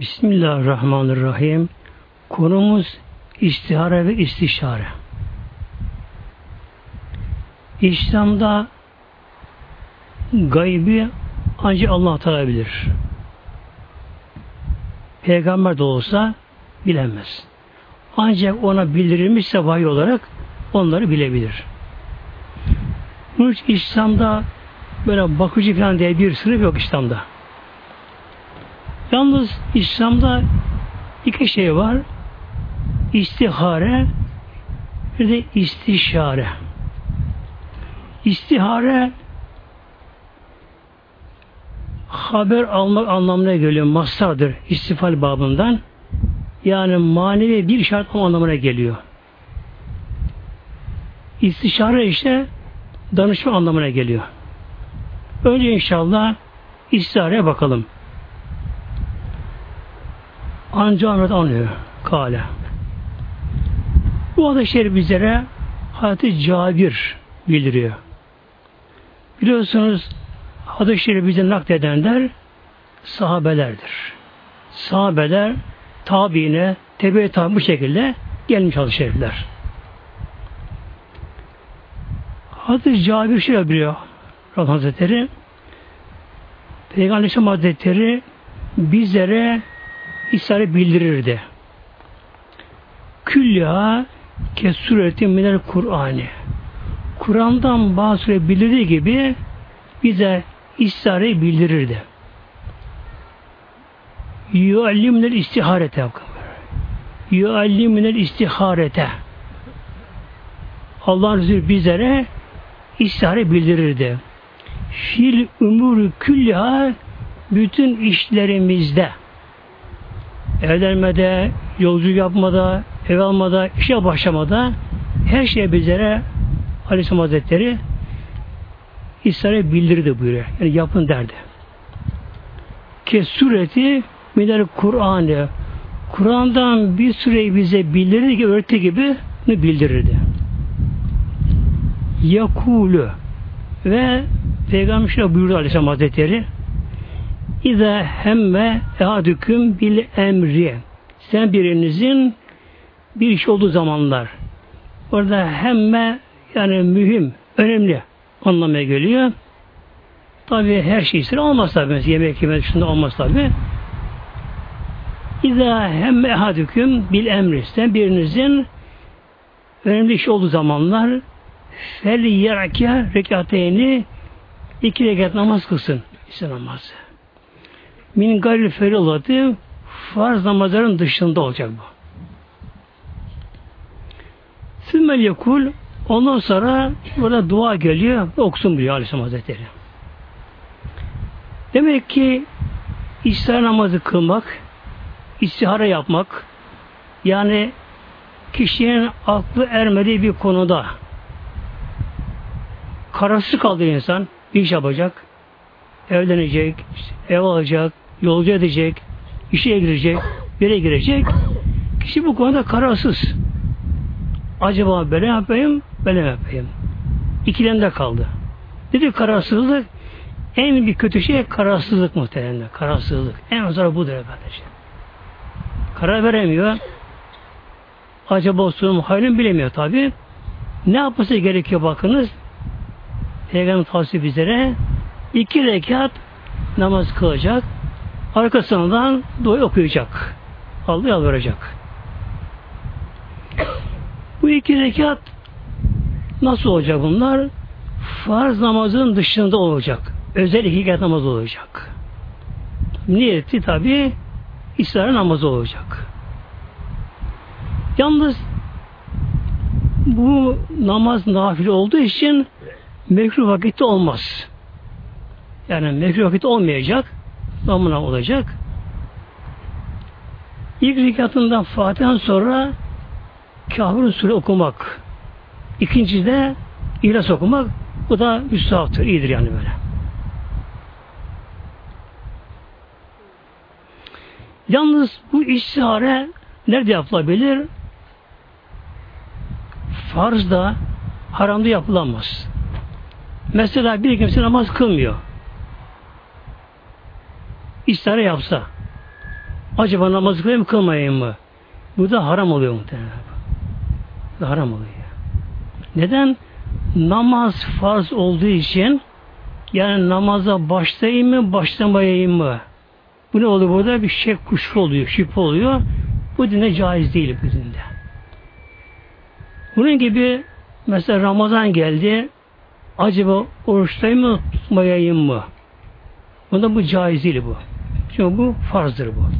Bismillahirrahmanirrahim. Konumuz istihare ve istişare. İslam'da gaybi ancak Allah Teala bilir. Peygamber de olsa bilemez. Ancak ona bildirilmişse vahiy olarak onları bilebilir. Bunun İslam'da böyle bakıcı falan diye bir sınıf yok İslam'da. Yalnız İslam'da iki şey var. İstihare bir de istişare. İstihare haber almak anlamına geliyor. Mastardır istifal babından. Yani manevi bir şart anlamına geliyor. İstişare işte danışma anlamına geliyor. Önce inşallah istihareye bakalım. Anca Ahmet anlıyor. Kale. Bu adı şerif bizlere Hazreti Cabir bildiriyor. Biliyorsunuz hadis-i şerif bize nakledenler sahabelerdir. Sahabeler tabiine, tebe tabi bu şekilde gelmiş hadis-i şerifler. Hazreti Cabir şöyle biliyor Rabbim Hazretleri Peygamber Hazretleri bizlere İsa'yı bildirirdi. Külliha ke sureti minel Kur'an'ı. Kur'an'dan bazı bildirdiği gibi bize İsa'yı bildirirdi. Yuallimnel istiharete Yuallimnel istiharete Allah'ın Resulü bizlere istihare bildirirdi. Fil umuru külliha bütün işlerimizde evlenmede, yolcu yapmada, ev almada, işe başlamada her şeye bizlere Aleyhisselam Hazretleri İsa'ya bildirdi buyuruyor. Yani yapın derdi. Ki sureti minel Kur'an'ı Kur'an'dan bir süreyi bize bildirir ki öğretti gibi bildirirdi. Yakulu ve Peygamber buyurdu Aleyhisselam Hazretleri İza hemme ehadüküm bil emri. Sen birinizin bir iş olduğu zamanlar. Orada hemme yani mühim, önemli anlamaya geliyor. Tabi her şey ister olmaz tabi. Yemek yemek şunda olmaz tabi. İza hemme ehadüküm bil emri. Sen birinizin önemli iş olduğu zamanlar fel yerke rekateyni iki rekat namaz kılsın. İşte namazı min gayril ferilatı farz namazların dışında olacak bu. Sümmel yekul ondan sonra burada dua geliyor okusun buyuruyor Aleyhisselam Hazretleri. Demek ki istihar namazı kılmak, istihara yapmak, yani kişinin aklı ermediği bir konuda kararsız kaldığı insan bir iş yapacak, evlenecek, ev alacak, yolcu edecek, işe girecek, bire girecek. Kişi bu konuda kararsız. Acaba böyle yapayım, böyle yapayım. İkilemde kaldı. Dedi kararsızlık en bir kötü şey kararsızlık muhtemelen. Kararsızlık. En zor budur kardeşim. Karar veremiyor. Acaba olsun hayrını bilemiyor tabi. Ne yapması gerekiyor bakınız. Peygamber tavsiye bizlere iki rekat namaz kılacak. Arkasından dua okuyacak. Allah yalvaracak. Bu iki rekat nasıl olacak bunlar? Farz namazın dışında olacak. Özel iki rekat namaz olacak. Niyeti tabi İsrail namazı olacak. Yalnız bu namaz nafile olduğu için mekruh vakitte olmaz. Yani mekruh vakitte olmayacak namına olacak. İlk rekatından Fatiha'dan sonra Kafir Sure okumak. İkinci de İhlas okumak. Bu da müstahaftır. iyidir yani böyle. Yalnız bu istihare nerede yapılabilir? Farzda, haramda yapılamaz. Mesela bir kimse namaz kılmıyor istihare yapsa Acaba namaz kılayım kılmayayım mı? Bu da haram oluyor muhtemelen. Bu da haram oluyor. Neden? Namaz farz olduğu için yani namaza başlayayım mı, başlamayayım mı? Bu ne oluyor burada? Bir şey kuşku oluyor, şüphe oluyor. Bu dine caiz değil bu dinde. Bunun gibi mesela Ramazan geldi. Acaba oruçtayım mı, tutmayayım mı? Bunda bu caiz değil bu. Çünkü bu farzdır bu.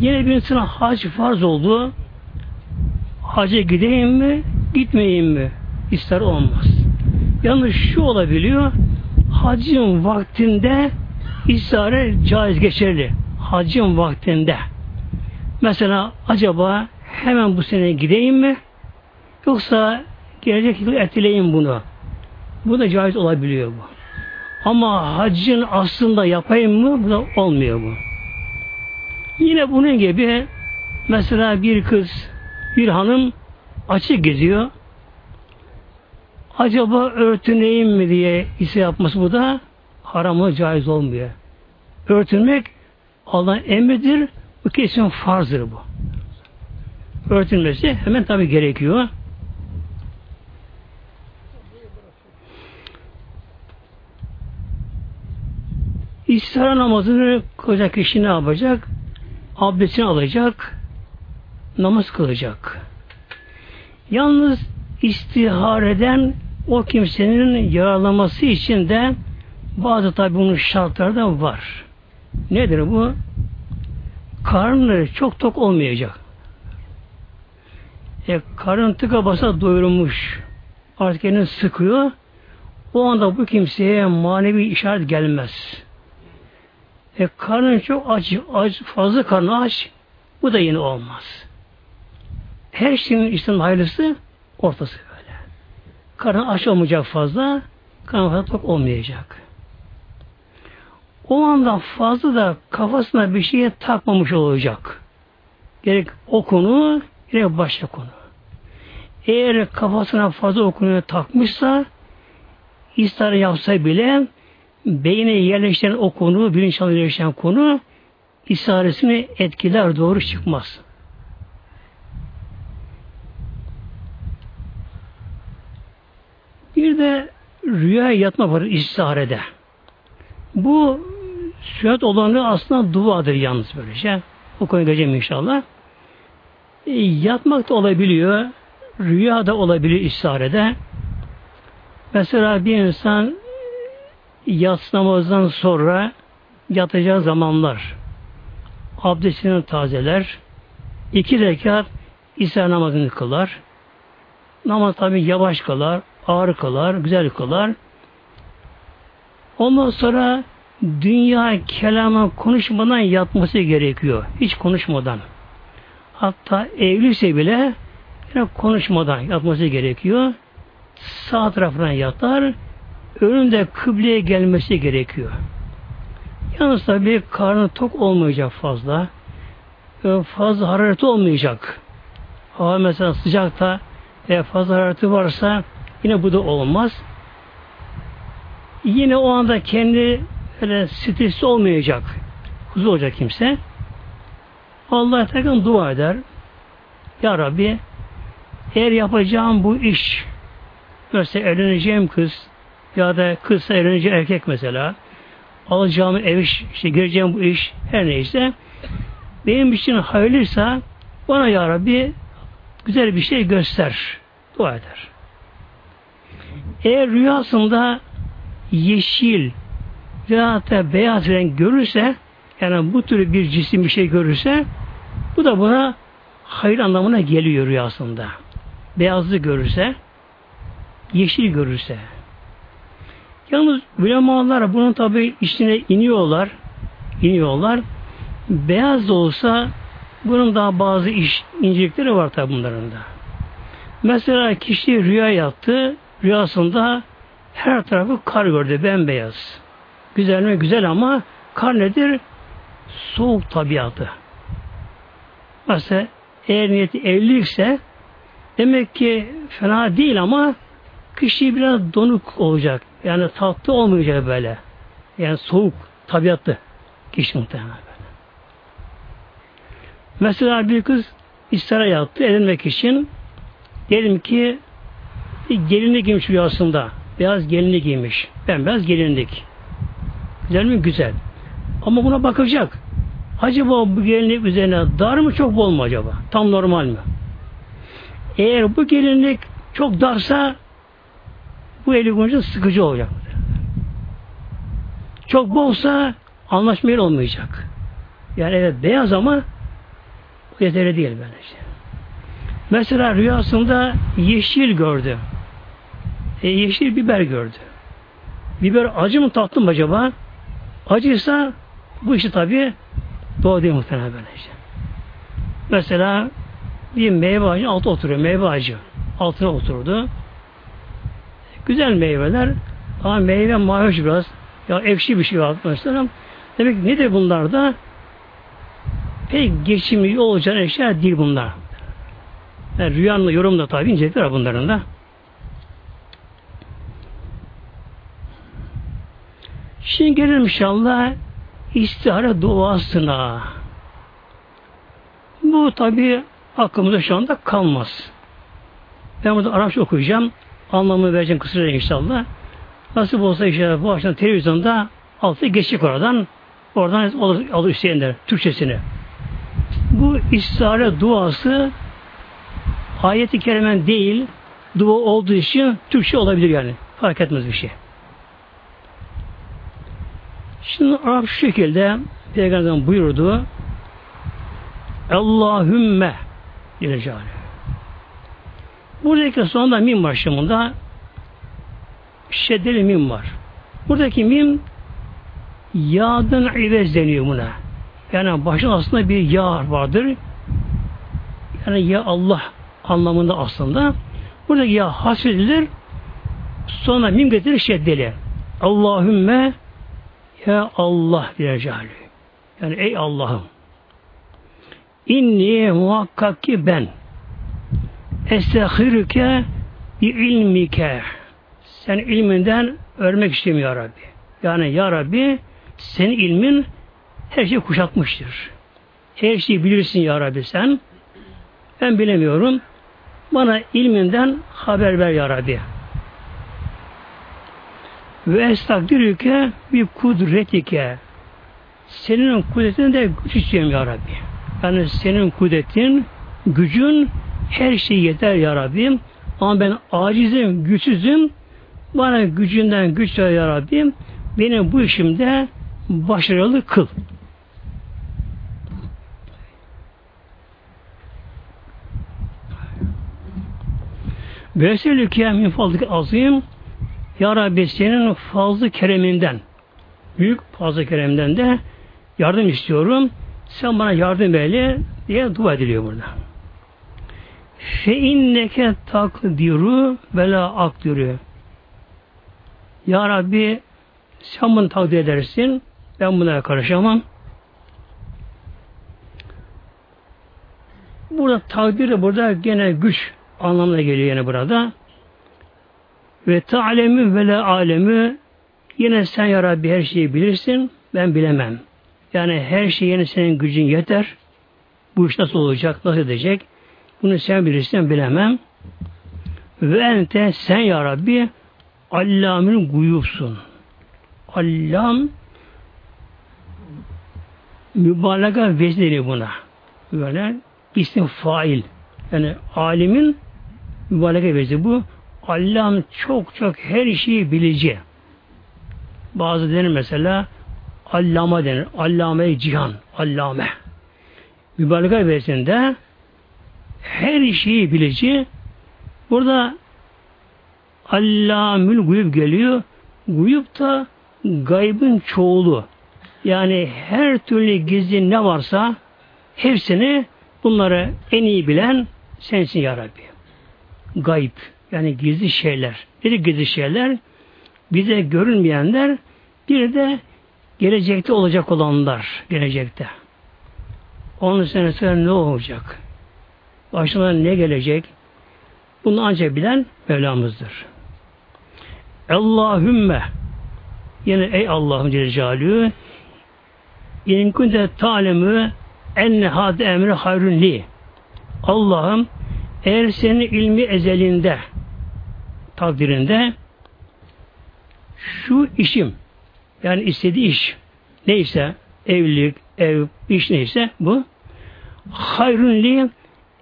Yine bir insana hac farz oldu. Hacca gideyim mi, gitmeyeyim mi? İster olmaz. Yalnız şu olabiliyor. Hacın vaktinde istihare caiz geçerli. Hacın vaktinde. Mesela acaba hemen bu sene gideyim mi? Yoksa gelecek yıl erteleyeyim bunu. Bu da caiz olabiliyor bu. Ama haccın aslında yapayım mı? Bu da olmuyor bu. Yine bunun gibi mesela bir kız, bir hanım açık geziyor. Acaba örtüneyim mi diye ise yapması bu da haramı caiz olmuyor. Örtünmek Allah'ın emridir. Bu kesin farzdır bu. Örtülmesi hemen tabi gerekiyor. İstihara namazını kılacak kişi ne yapacak? Abdestini alacak, namaz kılacak. Yalnız istihareden o kimsenin yararlaması için de bazı tabi bunun şartları da var. Nedir bu? Karnı çok tok olmayacak. E, karın tıka basa doyurulmuş. Artık kendini sıkıyor. O anda bu kimseye manevi işaret gelmez. E, karnın çok aç, aç, fazla karnı aç. Bu da yine olmaz. Her şeyin İslam'ın hayırlısı ortası böyle. Karın aç olmayacak fazla, karnı fazla tok olmayacak. O anda fazla da kafasına bir şeye takmamış olacak. Gerek o konu, gerek başka konu. Eğer kafasına fazla o takmışsa, ister yapsa bile beyne yerleşen o konu, bilinçaltına yerleşen konu isaresini etkiler, doğru çıkmaz. Bir de rüya yatma var istiharede. Bu sünnet olanı aslında duadır yalnız böylece. O konuya geleceğim inşallah. E, yatmak da olabiliyor. Rüya da olabilir istiharede. Mesela bir insan yatsı namazdan sonra yatacağı zamanlar abdestini tazeler. iki rekat İsa namazını kılar. Namaz tabi yavaş kılar, ağır kılar, güzel kılar. Ondan sonra dünya kelamı konuşmadan yatması gerekiyor. Hiç konuşmadan. Hatta evliyse bile yine konuşmadan yatması gerekiyor. Sağ tarafına yatar, önünde kıbleye gelmesi gerekiyor. Yalnız tabi karnı tok olmayacak fazla. Fazla harareti olmayacak. Hava mesela sıcakta ve fazla harareti varsa yine bu da olmaz. Yine o anda kendi öyle stresli olmayacak. Huzur olacak kimse. Allah Teala dua eder. Ya Rabbi eğer yapacağım bu iş mesela evleneceğim kız ya da kızsa evleneceğim erkek mesela alacağım ev iş, işte gireceğim bu iş her neyse benim için hayırlıysa bana ya Rabbi güzel bir şey göster. Dua eder. Eğer rüyasında yeşil veya da beyaz renk görürse yani bu tür bir cisim bir şey görürse bu da buna hayır anlamına geliyor rüyasında. Beyazlı görürse yeşil görürse Yalnız ulemalar bunun tabi içine iniyorlar. iniyorlar. Beyaz da olsa bunun daha bazı iş, incelikleri var tabi bunların da. Mesela kişi rüya yaptı. Rüyasında her tarafı kar gördü. Bembeyaz. Güzel mi? Güzel ama kar nedir? Soğuk tabiatı. Mesela eğer niyeti evlilikse demek ki fena değil ama kişi biraz donuk olacak. Yani tatlı olmayacak böyle. Yani soğuk, tabiatlı kişi muhtemelen böyle. Mesela bir kız istara yattı edinmek için diyelim ki bir gelinlik giymiş rüyasında. Beyaz gelinlik giymiş. Ben beyaz gelinlik. Güzel mi? Güzel. Ama buna bakacak. Acaba bu gelinlik üzerine dar mı çok bol mu acaba? Tam normal mi? Eğer bu gelinlik çok darsa bu eli konuşu sıkıcı olacak. Çok bolsa anlaşmayla olmayacak. Yani evet beyaz ama yeterli değil böylece. Mesela rüyasında yeşil gördü. E, yeşil biber gördü. Biber acı mı tatlı mı acaba? Acıysa bu işi tabi doğru değil muhtemelen böylece. Mesela bir meyve ağacı altı oturuyor. Meyve ağacı altına oturdu. Güzel meyveler ama meyve mahoş biraz. Ya ekşi bir şey var. Demek ki nedir bunlar da? Pek geçimli olacağın eşya değil bunlar. Yani rüyanın yorumda tabi incelikler bunların da. Şimdi gelelim inşallah istihare duasına. Bu tabi aklımızda şu anda kalmaz. Ben burada Arapça okuyacağım. Anlamını vereceğim kısaca inşallah. Nasip olsa işte bu akşam televizyonda altı geçecek oradan. Oradan alır, alır Hüseyinler Türkçesini. Bu istihare duası ayeti kerimen değil dua olduğu için Türkçe olabilir yani. Fark etmez bir şey. Şimdi Arap şu şekilde Peygamber buyurdu Allahümme Celle Buradaki sonunda mim başlamında şeddeli mim var. Buradaki mim yağdan ivez deniyor buna. Yani başın aslında bir yağ vardır. Yani ya Allah anlamında aslında. Buradaki ya hasredilir. Sonra mim getirir şeddeli. Allahümme ya Allah cali. Yani ey Allah'ım inni muhakkak ki ben estehirüke bi ilmike sen ilminden örmek istiyorum ya Rabbi. Yani ya Rabbi senin ilmin her şeyi kuşatmıştır. Her şeyi bilirsin ya Rabbi sen. Ben bilemiyorum. Bana ilminden haber ver ya Rabbi. Ve estakdirüke bir kudretike senin kudretini de güç istiyorum ya Rabbi. Yani senin kudretin, gücün her şey yeter ya Rabbi. Ama ben acizim, güçsüzüm. Bana gücünden güç ver ya Rabbi. Benim bu işimde başarılı kıl. Veselüke min fazlık azim Ya Rabbi senin fazlı kereminden büyük fazla kereminden de yardım istiyorum. Sen bana yardım eyle diye dua ediliyor burada. Fe inneke takdiru ve la akdiru. Ya Rabbi sen bunu takdir edersin. Ben buna karışamam. Burada takdir burada gene güç anlamına geliyor yine burada. Ve ta'lemi ve la alemi yine sen ya Rabbi her şeyi bilirsin. Ben bilemem. Yani her şey yine senin gücün yeter. Bu iş nasıl olacak, nasıl edecek? Bunu sen bilirsin, bilemem. Ve ente sen ya Rabbi Allamın guyupsun. Allam mübalağa vezneli buna. Böyle isim fail. Yani alimin mübalağa vezni bu. Allam çok çok her şeyi bilici. Bazı denir mesela Allama denir. Allame cihan. Allame. Mübalağa versində her şeyi bilici. Burada Allamül guyub geliyor. Guyub da gaybın çoğulu. Yani her türlü gizli ne varsa hepsini bunları en iyi bilen sensin ya Rabbi. Gayb. Yani gizli şeyler. Dedi gizli şeyler? Bize görünmeyenler bir de gelecekte olacak olanlar gelecekte. Onun senesinde ne olacak? Başına ne gelecek? Bunu ancak bilen Mevlamızdır. Allahümme yine ey Allah'ım Celle Celaluhu in kunte ta'lemü enne hadi emri hayrun li. Allah'ım eğer senin ilmi ezelinde takdirinde şu işim yani istediği iş neyse evlilik, ev, iş neyse bu hayrun li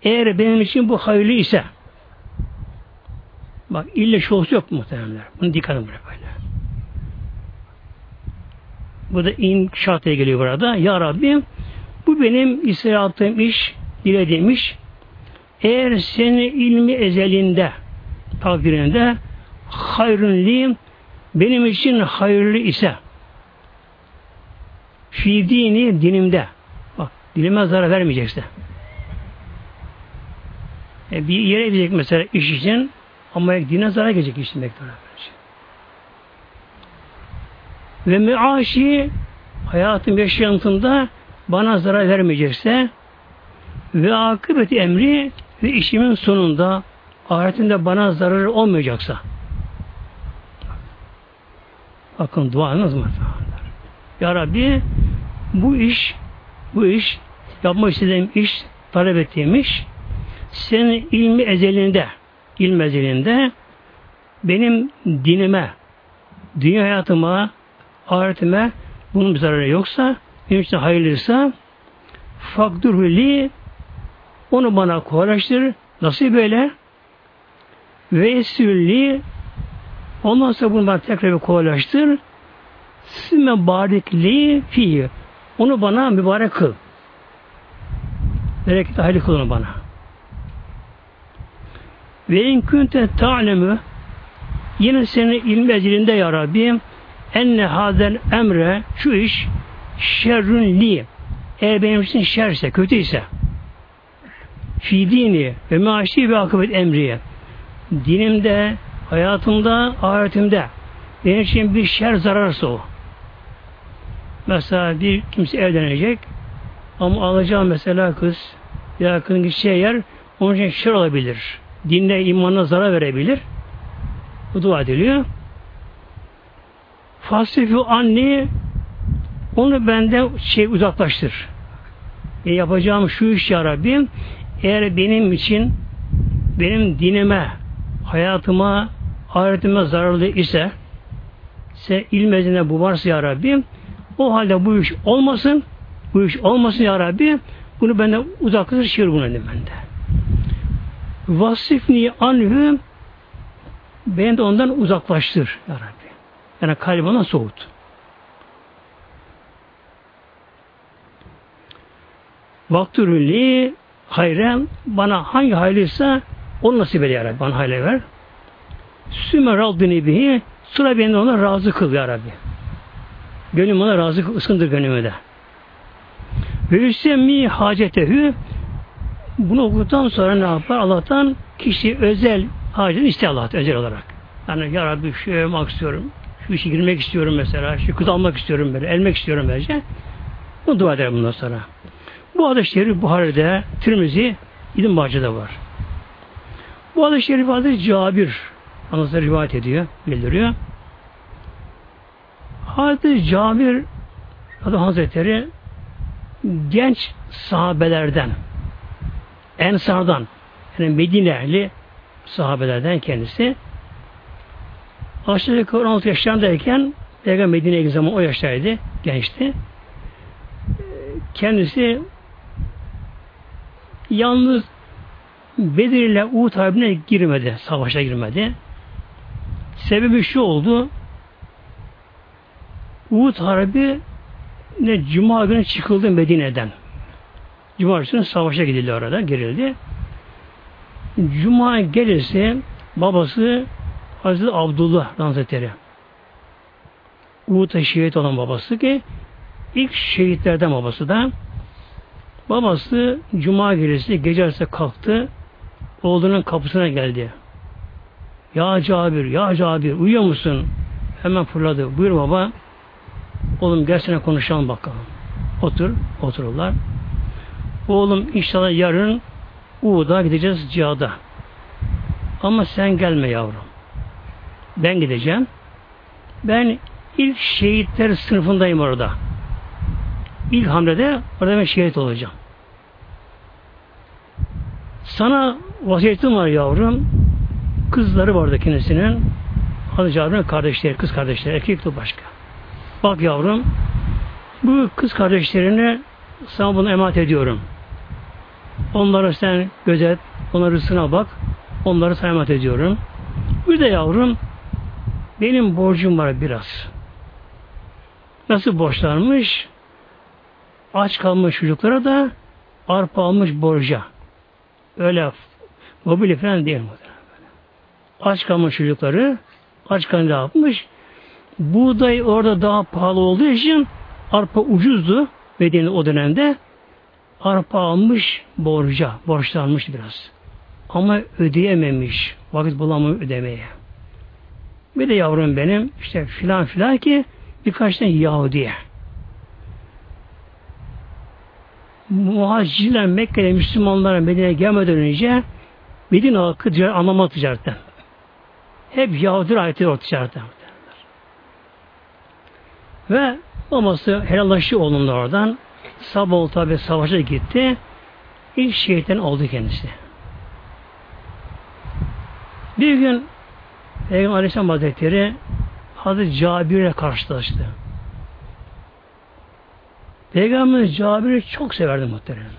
eğer benim için bu hayırlı ise bak ille şoğusu yok muhtemelenler. Bunu dikkat edin böyle. Bu da in geliyor burada. Ya Rabbi bu benim istirahatım iş, dilediğim iş. Eğer senin ilmi ezelinde takdirinde hayrun li benim için hayırlı ise fi dini dinimde bak dilime zarar vermeyecekse e, bir yere gidecek mesela iş için ama dine zarar gelecek iş demektir. Ve meaşi hayatım yaşantımda bana zarar vermeyecekse ve akıbeti emri ve işimin sonunda ahiretinde bana zararı olmayacaksa bakın duanız mı? Ya Rabbi bu iş bu iş yapmak istediğim iş talep ettiğim iş senin ilmi ezelinde ilmi ezelinde benim dinime dünya hayatıma ahiretime bunun bir zararı yoksa benim için hayırlıysa fakdurhuli onu bana kolaylaştır. Nasıl böyle? Ve esülli ondan sonra bunu bana tekrar bir kolaylaştır. Sümme barikli fi onu bana mübarek kıl. Bereketi hayırlı kıl onu bana. Ve in kunte ta'lemu yine senin ilmi ezilinde ya Rabbi enne hazel emre şu iş şerrün li eğer benim için şerse, kötüyse fi dini ve maaşi ve akıbet emriye dinimde, hayatımda, ahiretimde benim için bir şer zararsa o. Mesela bir kimse evlenecek ama alacağım mesela kız ya kızın gideceği yer onun için şer olabilir. Dinle, imanına zarar verebilir. Bu dua ediliyor. Fasifu anni onu benden şey uzaklaştır. E yapacağım şu iş ya Rabbim eğer benim için benim dinime, hayatıma, ahiretime zararlı ise sen ilmezine bu varsa ya Rabbim o halde bu iş olmasın bu iş olmasın ya Rabbi bunu benden uzaklaştır bunu dedim ben de. Vasifni anhü beni de ondan uzaklaştır ya Rabbi. Yani ondan soğut. Vaktürülli hayren bana hangi haylıysa onu nasip eyle ya Rabbi. Bana hayli ver. Sümer rabbini bihi sıra beni ona razı kıl ya Rabbi. Gönlüm ona razı kıl, ıskındır gönlüme de. Ve üstemmi hacetehü bunu okuduktan sonra ne yapar? Allah'tan kişi özel hacetini istiyor Allah'tan özel olarak. Yani ya Rabbi şu yapmak istiyorum. Şu işe girmek istiyorum mesela. Şu kız almak istiyorum böyle. Elmek istiyorum böylece. Bu dua eder bundan sonra. Bu hadis-i şerif Buhari'de, Tirmizi, İbn Bahçe'de var. Bu hadis-i şerif Hazreti Cabir anlatır rivayet ediyor, bildiriyor. Hazreti Cabir Adam Hazretleri genç sahabelerden Ensardan yani Medine'li sahabelerden kendisi aşağı yukarı 16 yaşlarındayken Peygamber Medine'ye gittiği zaman o yaştaydı, gençti. Kendisi yalnız Bedir ile Uhud Harbi'ne girmedi, savaşa girmedi. Sebebi şu oldu, Uhud Harbi ne Cuma günü çıkıldı Medine'den. Cuma günü savaşa gidildi orada, girildi. Cuma gelirse babası Hazreti Abdullah Hazretleri. Uhud'da şehit olan babası ki ilk şehitlerden babası da babası Cuma gecesi gece arası kalktı oğlunun kapısına geldi. Ya Cabir, ya Cabir uyuyor musun? Hemen fırladı. Buyur baba. Oğlum gelsene konuşalım bakalım. Otur, otururlar. Oğlum inşallah yarın Uğud'a gideceğiz cihada. Ama sen gelme yavrum. Ben gideceğim. Ben ilk şehitler sınıfındayım orada. ilk hamlede orada ben şehit olacağım. Sana vasiyetim var yavrum. Kızları vardı kendisinin. Hazreti kardeşleri, kız kardeşleri, erkek de başka. Bak yavrum, bu kız kardeşlerini sana bunu emanet ediyorum. Onlara sen gözet, onların rızkına bak, onları sana emanet ediyorum. Bir de yavrum, benim borcum var biraz. Nasıl borçlanmış? Aç kalmış çocuklara da arpa almış borca. Öyle mobilya falan değil mi? Aç kalmış çocukları aç kalınca yapmış? Buğday orada daha pahalı olduğu için arpa ucuzdu Medine o dönemde. Arpa almış borca, borçlanmış biraz. Ama ödeyememiş. Vakit bulamıyor ödemeye. Bir de yavrum benim işte filan filan ki birkaç tane Yahudiye. Muhacirler Mekke'de Müslümanlara Medine'ye gelmeden önce Medine halkı ticaret, anlamadı ticaretten. Hep Yahudi ayeti o ticaretten. Ve babası helallaştı oğlumla oradan. Sabah tabi savaşa gitti. İlk şehitten oldu kendisi. Bir gün Peygamber Aleyhisselam Hazretleri Hazreti Cabir'le karşılaştı. Peygamber Cabir'i çok severdi muhteremler.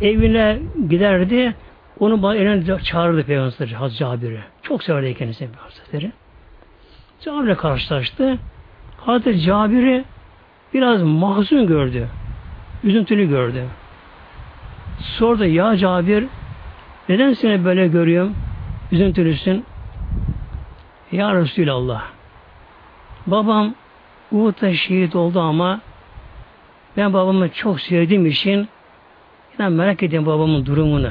Evine giderdi, onu eline çağırdı Peygamber Hazreti Cabir'i. Çok severdi kendisi Hazretleri. Cabir'le karşılaştı. Hazreti Cabir'i biraz mahzun gördü. Üzüntülü gördü. Sordu ya Cabir neden seni böyle görüyorum? Üzüntülüsün. Ya Resulallah babam Uhud'da şehit oldu ama ben babamı çok sevdiğim için yine merak ediyorum babamın durumunu.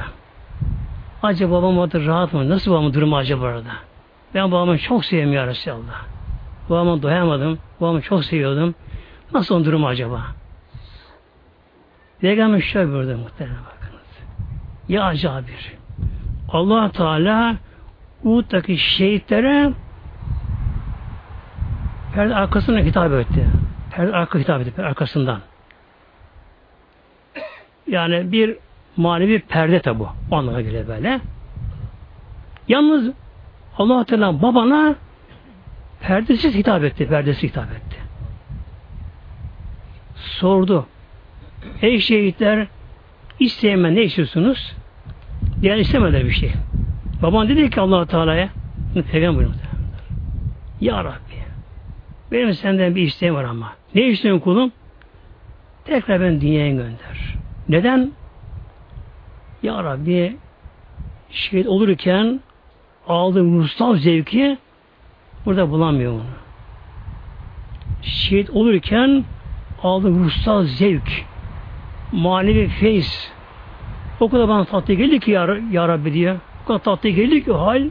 Acaba babam orada rahat mı? Nasıl babamın durumu acaba orada? Ben babamı çok seviyorum ya Resulallah. Babama doyamadım. Babamı çok seviyordum. Nasıl onun durumu acaba? Peygamber şöyle buyurdu muhtemelen bakınız. Ya Cabir allah Teala Uhud'daki şehitlere perde arkasına hitap etti. Perde arka hitap etti. Arkasından. Yani bir manevi perde tabu. O anlama göre böyle. Yalnız allah Teala babana perdesiz hitap etti. Perdesiz hitap etti. Sordu. Ey şehitler isteyemem ne istiyorsunuz? Diğer istemediler bir şey. Baban dedi ki allah Teala'ya Peygamber Ya Rabbi benim senden bir isteğim var ama. Ne istiyorsun kulum? Tekrar ben dünyaya gönder. Neden? Ya Rabbi şehit olurken aldığım ruhsal zevki burada bulamıyor onu. Şehit olurken aldığım ruhsal zevk manevi feyiz o kadar bana tatlı geldi ki ya, Rabbi diye. O kadar tatlı geldi ki hal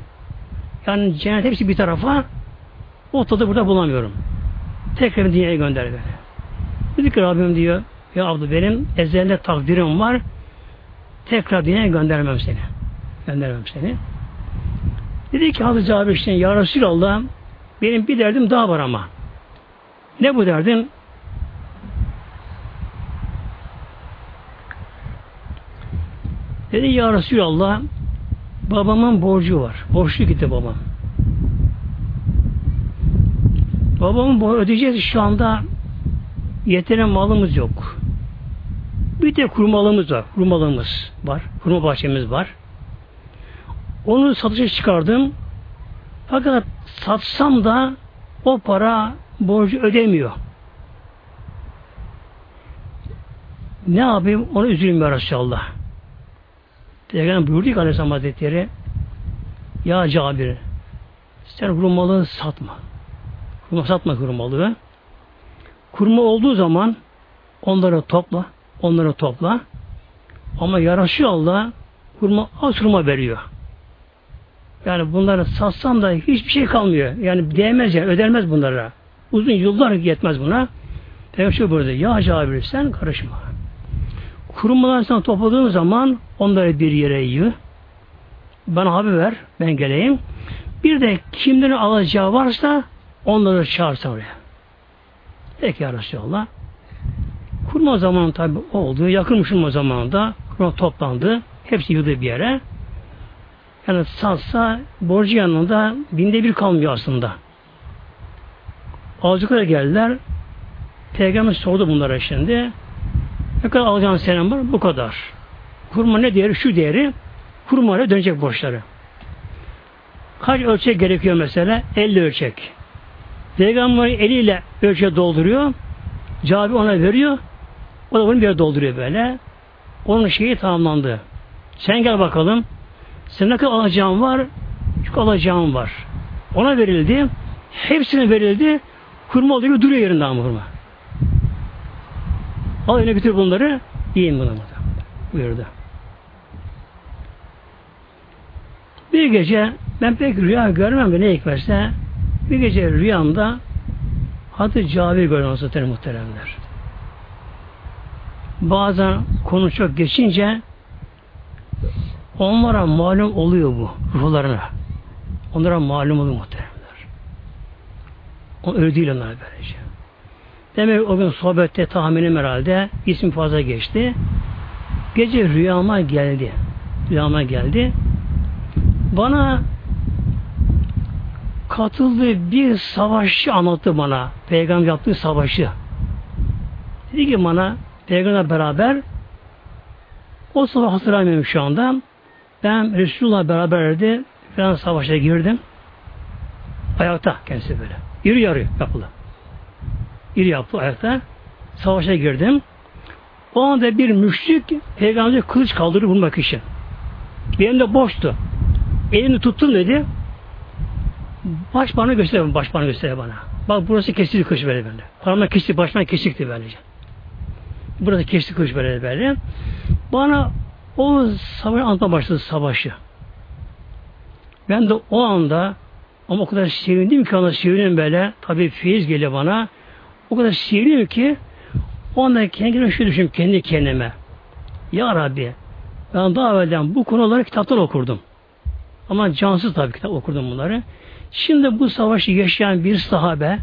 yani cennet hepsi bir tarafa o tadı burada bulamıyorum. Tekrar dünyaya gönder beni. Dedi ki Rabbim diyor ya abla benim ezelde takdirim var tekrar dünyaya göndermem seni. Göndermem seni. Dedi ki Hazreti Cabir işte Ya Resulallah benim bir derdim daha var ama. Ne bu derdin? Dedi Ya Resulallah babamın borcu var. Borçlu gitti babam. Babamın borcu ödeyeceğiz şu anda yeteren malımız yok. Bir de kurmalımız var. Kurmalımız var. Kurma bahçemiz var. Onu satışa çıkardım. Fakat satsam da o para borcu ödemiyor. Ne yapayım? Onu üzülüm ya Resulallah. Peygamber buyurdu ki Aleyhisselam Hazretleri Ya Cabir sen hurmalığı satma. Kurma satma hurmalığı. Kurma olduğu zaman onları topla. Onları topla. Ama yaraşıyor Allah hurma az hurma veriyor. Yani bunları satsam da hiçbir şey kalmıyor. Yani değmez yani ödenmez bunlara. Uzun yıllar yetmez buna. Peygamber şöyle burada ya Cabir sen karışma. Kurumlarını sen topladığın zaman onları bir yere yığ. Bana haber ver. Ben geleyim. Bir de kimlerin alacağı varsa onları çağırsa oraya. Peki ya Resulallah. Kurma zamanı tabi oldu. Yakınmışım o zamanında. Kurma toplandı. Hepsi yıldı bir yere. Yani satsa borcu yanında binde bir kalmıyor aslında. Alıcılara geldiler. Peygamber sordu bunlara şimdi. Ne kadar alacağın senem var? Bu kadar. Kurma ne değeri? Şu değeri. Kurmayla dönecek borçları. Kaç ölçek gerekiyor mesela? 50 ölçek. Peygamber eliyle ölçeği dolduruyor. Cabi ona veriyor. O da bunu bir yere dolduruyor böyle. Onun şeyi tamamlandı. Sen gel bakalım. Sen ne kadar alacağın var? Çok alacağın var. Ona verildi. Hepsine verildi. Hurma oluyor duruyor yerinde ama hurma. Al eline götür bunları. Yiyin bunu. Buyurdu. Bir gece ben pek rüya görmem de ne hikmetse bir gece rüyamda Hazreti Cabir gördüm Hazretleri muhteremler. Bazen konu çok geçince onlara malum oluyor bu ruhlarına. Onlara malum oluyor muhteremler. O öyle değil onlar böylece. Demek o gün sohbette tahminim herhalde isim fazla geçti. Gece rüyama geldi. Rüyama geldi. Bana katıldığı bir savaşı anlattı bana. Peygamber yaptığı savaşı. Dedi ki bana Peygamberle beraber o savaş hatırlamıyorum şu anda. Ben Resulullah beraberdi. Ben savaşa girdim. Ayakta kendisi böyle. İri yarı yapılı. İri yaptı ayakta. Savaşa girdim. O anda bir müşrik peygamber kılıç kaldırır vurmak için. Benim de boştu. Elini tuttum dedi. Baş bana göster, baş bana göster bana. Bak burası kesildi kılıç böyle böyle. Parmak kesik, başman kesikti böylece. Burası kesik kılıç böyle böyle. Bana o savaşı anlatma başladı savaşı. Ben de o anda ama o kadar sevindim ki ona sevindim böyle. Tabii feyiz geliyor bana. O kadar sevindim ki o anda kendi kendime şöyle düşündüm kendi kendime. Ya Rabbi ben daha evvelden bu konuları kitaptan okurdum. Ama cansız tabii kitap okurdum bunları. Şimdi bu savaşı yaşayan bir sahabe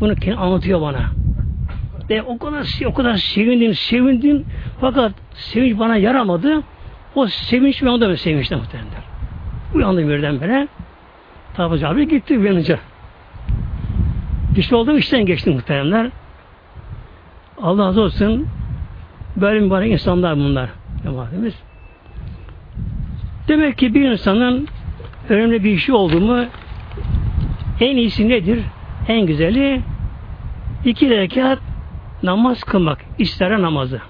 bunu kendi anlatıyor bana. Ve o kadar o kadar sevindim, sevindim. Fakat sevinç bana yaramadı. O sevinç ben da sevinçten muhtemelen. Uyandım birdenbire. Tabi abi gitti uyanınca. Diş olduğum işten geçti muhteremler. Allah razı olsun. Böyle mübarek insanlar bunlar. Cemaatimiz. Demek ki bir insanın önemli bir işi oldu mu en iyisi nedir? En güzeli iki rekat namaz kılmak. İstara namazı.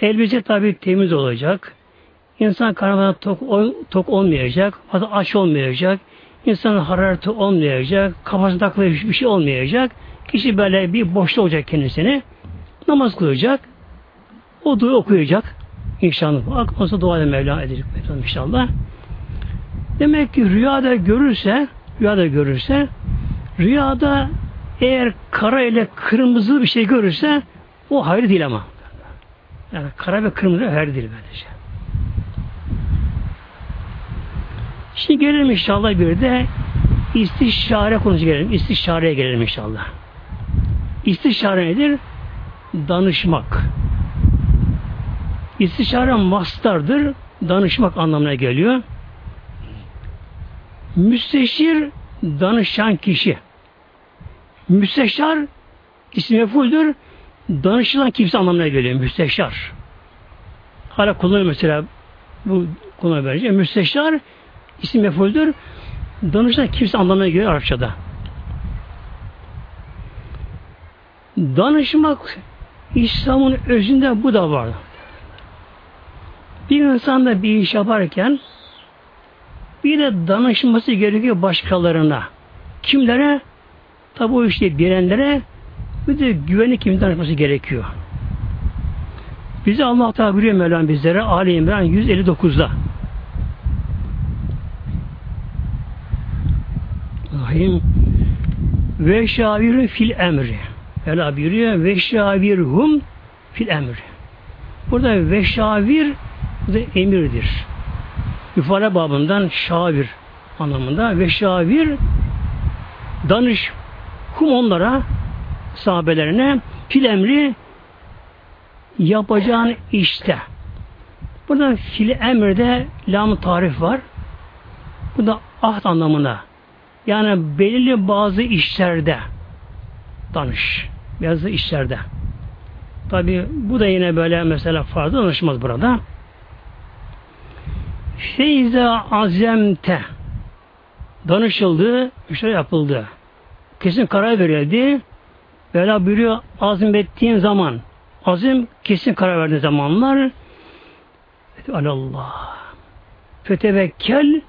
Elbise tabi temiz olacak. İnsan karnına tok, tok olmayacak. Fazla aç olmayacak. İnsanın harareti olmayacak. Kafasında takılı bir şey olmayacak. Kişi böyle bir boşta olacak kendisini. Namaz kılacak. O dua okuyacak. İnşallah. Aklımızda dua edin Mevla edecek inşallah. Demek ki rüyada görürse rüyada görürse rüyada eğer kara ile kırmızı bir şey görürse o hayır değil ama. Yani kara ve kırmızı hayır değil böylece. Şimdi gelelim inşallah bir de istişare konusu gelelim. İstişareye gelelim inşallah. İstişare nedir? Danışmak. İstişare mastardır. Danışmak anlamına geliyor. Müsteşir danışan kişi. Müsteşar ismi mefuldür. Danışılan kimse anlamına geliyor. Müsteşar. Hala kullanıyor mesela bu kullanıyor böylece. Müsteşar isim mefuldür. Danışılan kimse anlamına geliyor Arapçada. Danışmak İslam'ın özünde bu da var. Bir insan da bir iş yaparken bir de danışması gerekiyor başkalarına. Kimlere? Tabi o işte bilenlere bir de güvenli kimin danışması gerekiyor. Bize Allah Teala buyuruyor Mevlam bizlere Ali İmran 159'da. Rahim ve şavirü fil emri. Mevla buyuruyor ve şavirhum fil emri. Burada ve şavir bu da emirdir. İfade babından şavir anlamında ve şavir danış kum onlara sahabelerine fil emri yapacağın işte. Burada fil emrde lam tarif var. Bu da ahd anlamına. Yani belirli bazı işlerde danış. Bazı işlerde. Tabi bu da yine böyle mesela fazla danışmaz burada. Feyza azemte. Danışıldı, işler yapıldı. Kesin karar verildi. Böyle buyuruyor azmettiğin zaman. Azim kesin karar verdiğin zamanlar. Alallah fetevekkel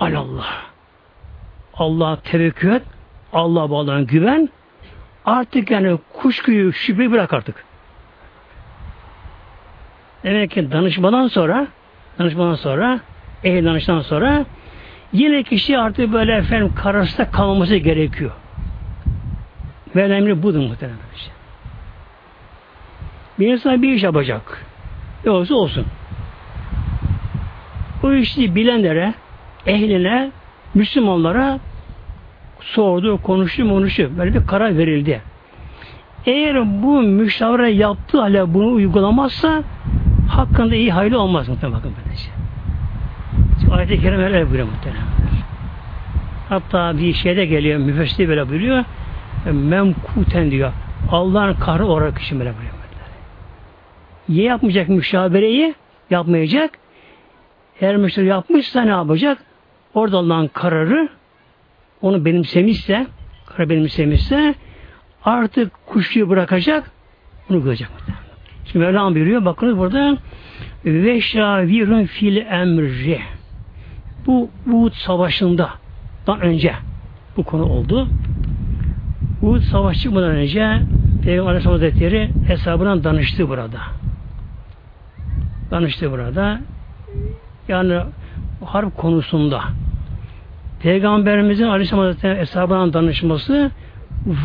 alallah. Allah tevekkül et Allah bağlan güven. Artık yani kuşkuyu şüpheyi bırak artık. Demek ki danışmadan sonra danışmadan sonra danıştan sonra yine kişi artık böyle efendim kararsızda kalması gerekiyor. Ve önemli budur muhtemelen. Şey. Bir insan bir iş yapacak. Ne olsa olsun. O işi bilenlere, ehline, Müslümanlara sordu, konuştu, konuştu. Böyle bir karar verildi. Eğer bu müşavere yaptığı hala bunu uygulamazsa hakkında iyi hayli olmaz muhtemelen bakın böylece. Ayet-i Kerime öyle buyuruyor muhtemelen. Hatta bir şeyde geliyor, müfessir böyle buyuruyor. Memkuten diyor. Allah'ın kahrı olarak kişi böyle buyuruyor. Ye yapmayacak müşabereyi, yapmayacak. Eğer müşteri yapmışsa ne yapacak? Orada Allah'ın kararı onu benimsemişse, karar benimsemişse artık kuşluyu bırakacak, bunu görecek. Şimdi Mevlam buyuruyor, bakınız burada ve şavirun fil emri. Bu Uhud savaşında dan önce bu konu oldu. Uhud savaş çıkmadan önce Peygamber Aleyhisselam Hazretleri hesabından danıştı burada. Danıştı burada. Yani harp konusunda Peygamberimizin Aleyhisselam Hazretleri hesabından danışması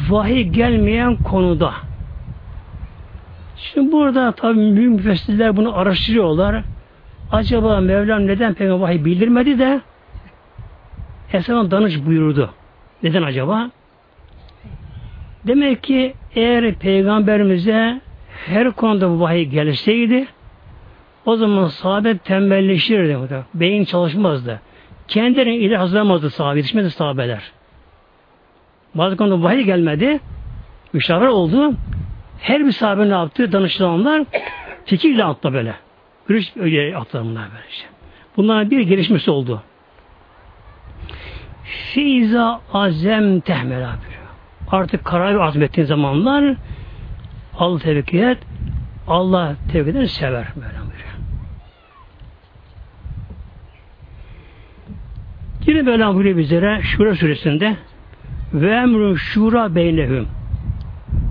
vahiy gelmeyen konuda. Şimdi burada tabi müfessirler bunu araştırıyorlar. Acaba Mevlam neden peygamber vahiy bildirmedi de Esselam danış buyurdu. Neden acaba? Demek ki eğer peygamberimize her konuda bu vahiy gelseydi o zaman sahabe tembelleşirdi. Beyin çalışmazdı. Kendilerini ileri hazırlamazdı sahabe, yetişmedi sahabeler. Bazı konuda vahiy gelmedi. Müşavir oldu. Her bir sahabe ne yaptı? Danışılanlar fikirle attı böyle. Görüş öyle attılar bunlar böyle işte. Bunların bir gelişmesi oldu. Fiza azem tehmela Artık karar azmettiğin zamanlar Allah tevekkül et. Allah tevekkül sever. Böyle buyuruyor. Yine böyle buyuruyor bizlere Şura suresinde ve emrun şura beynehum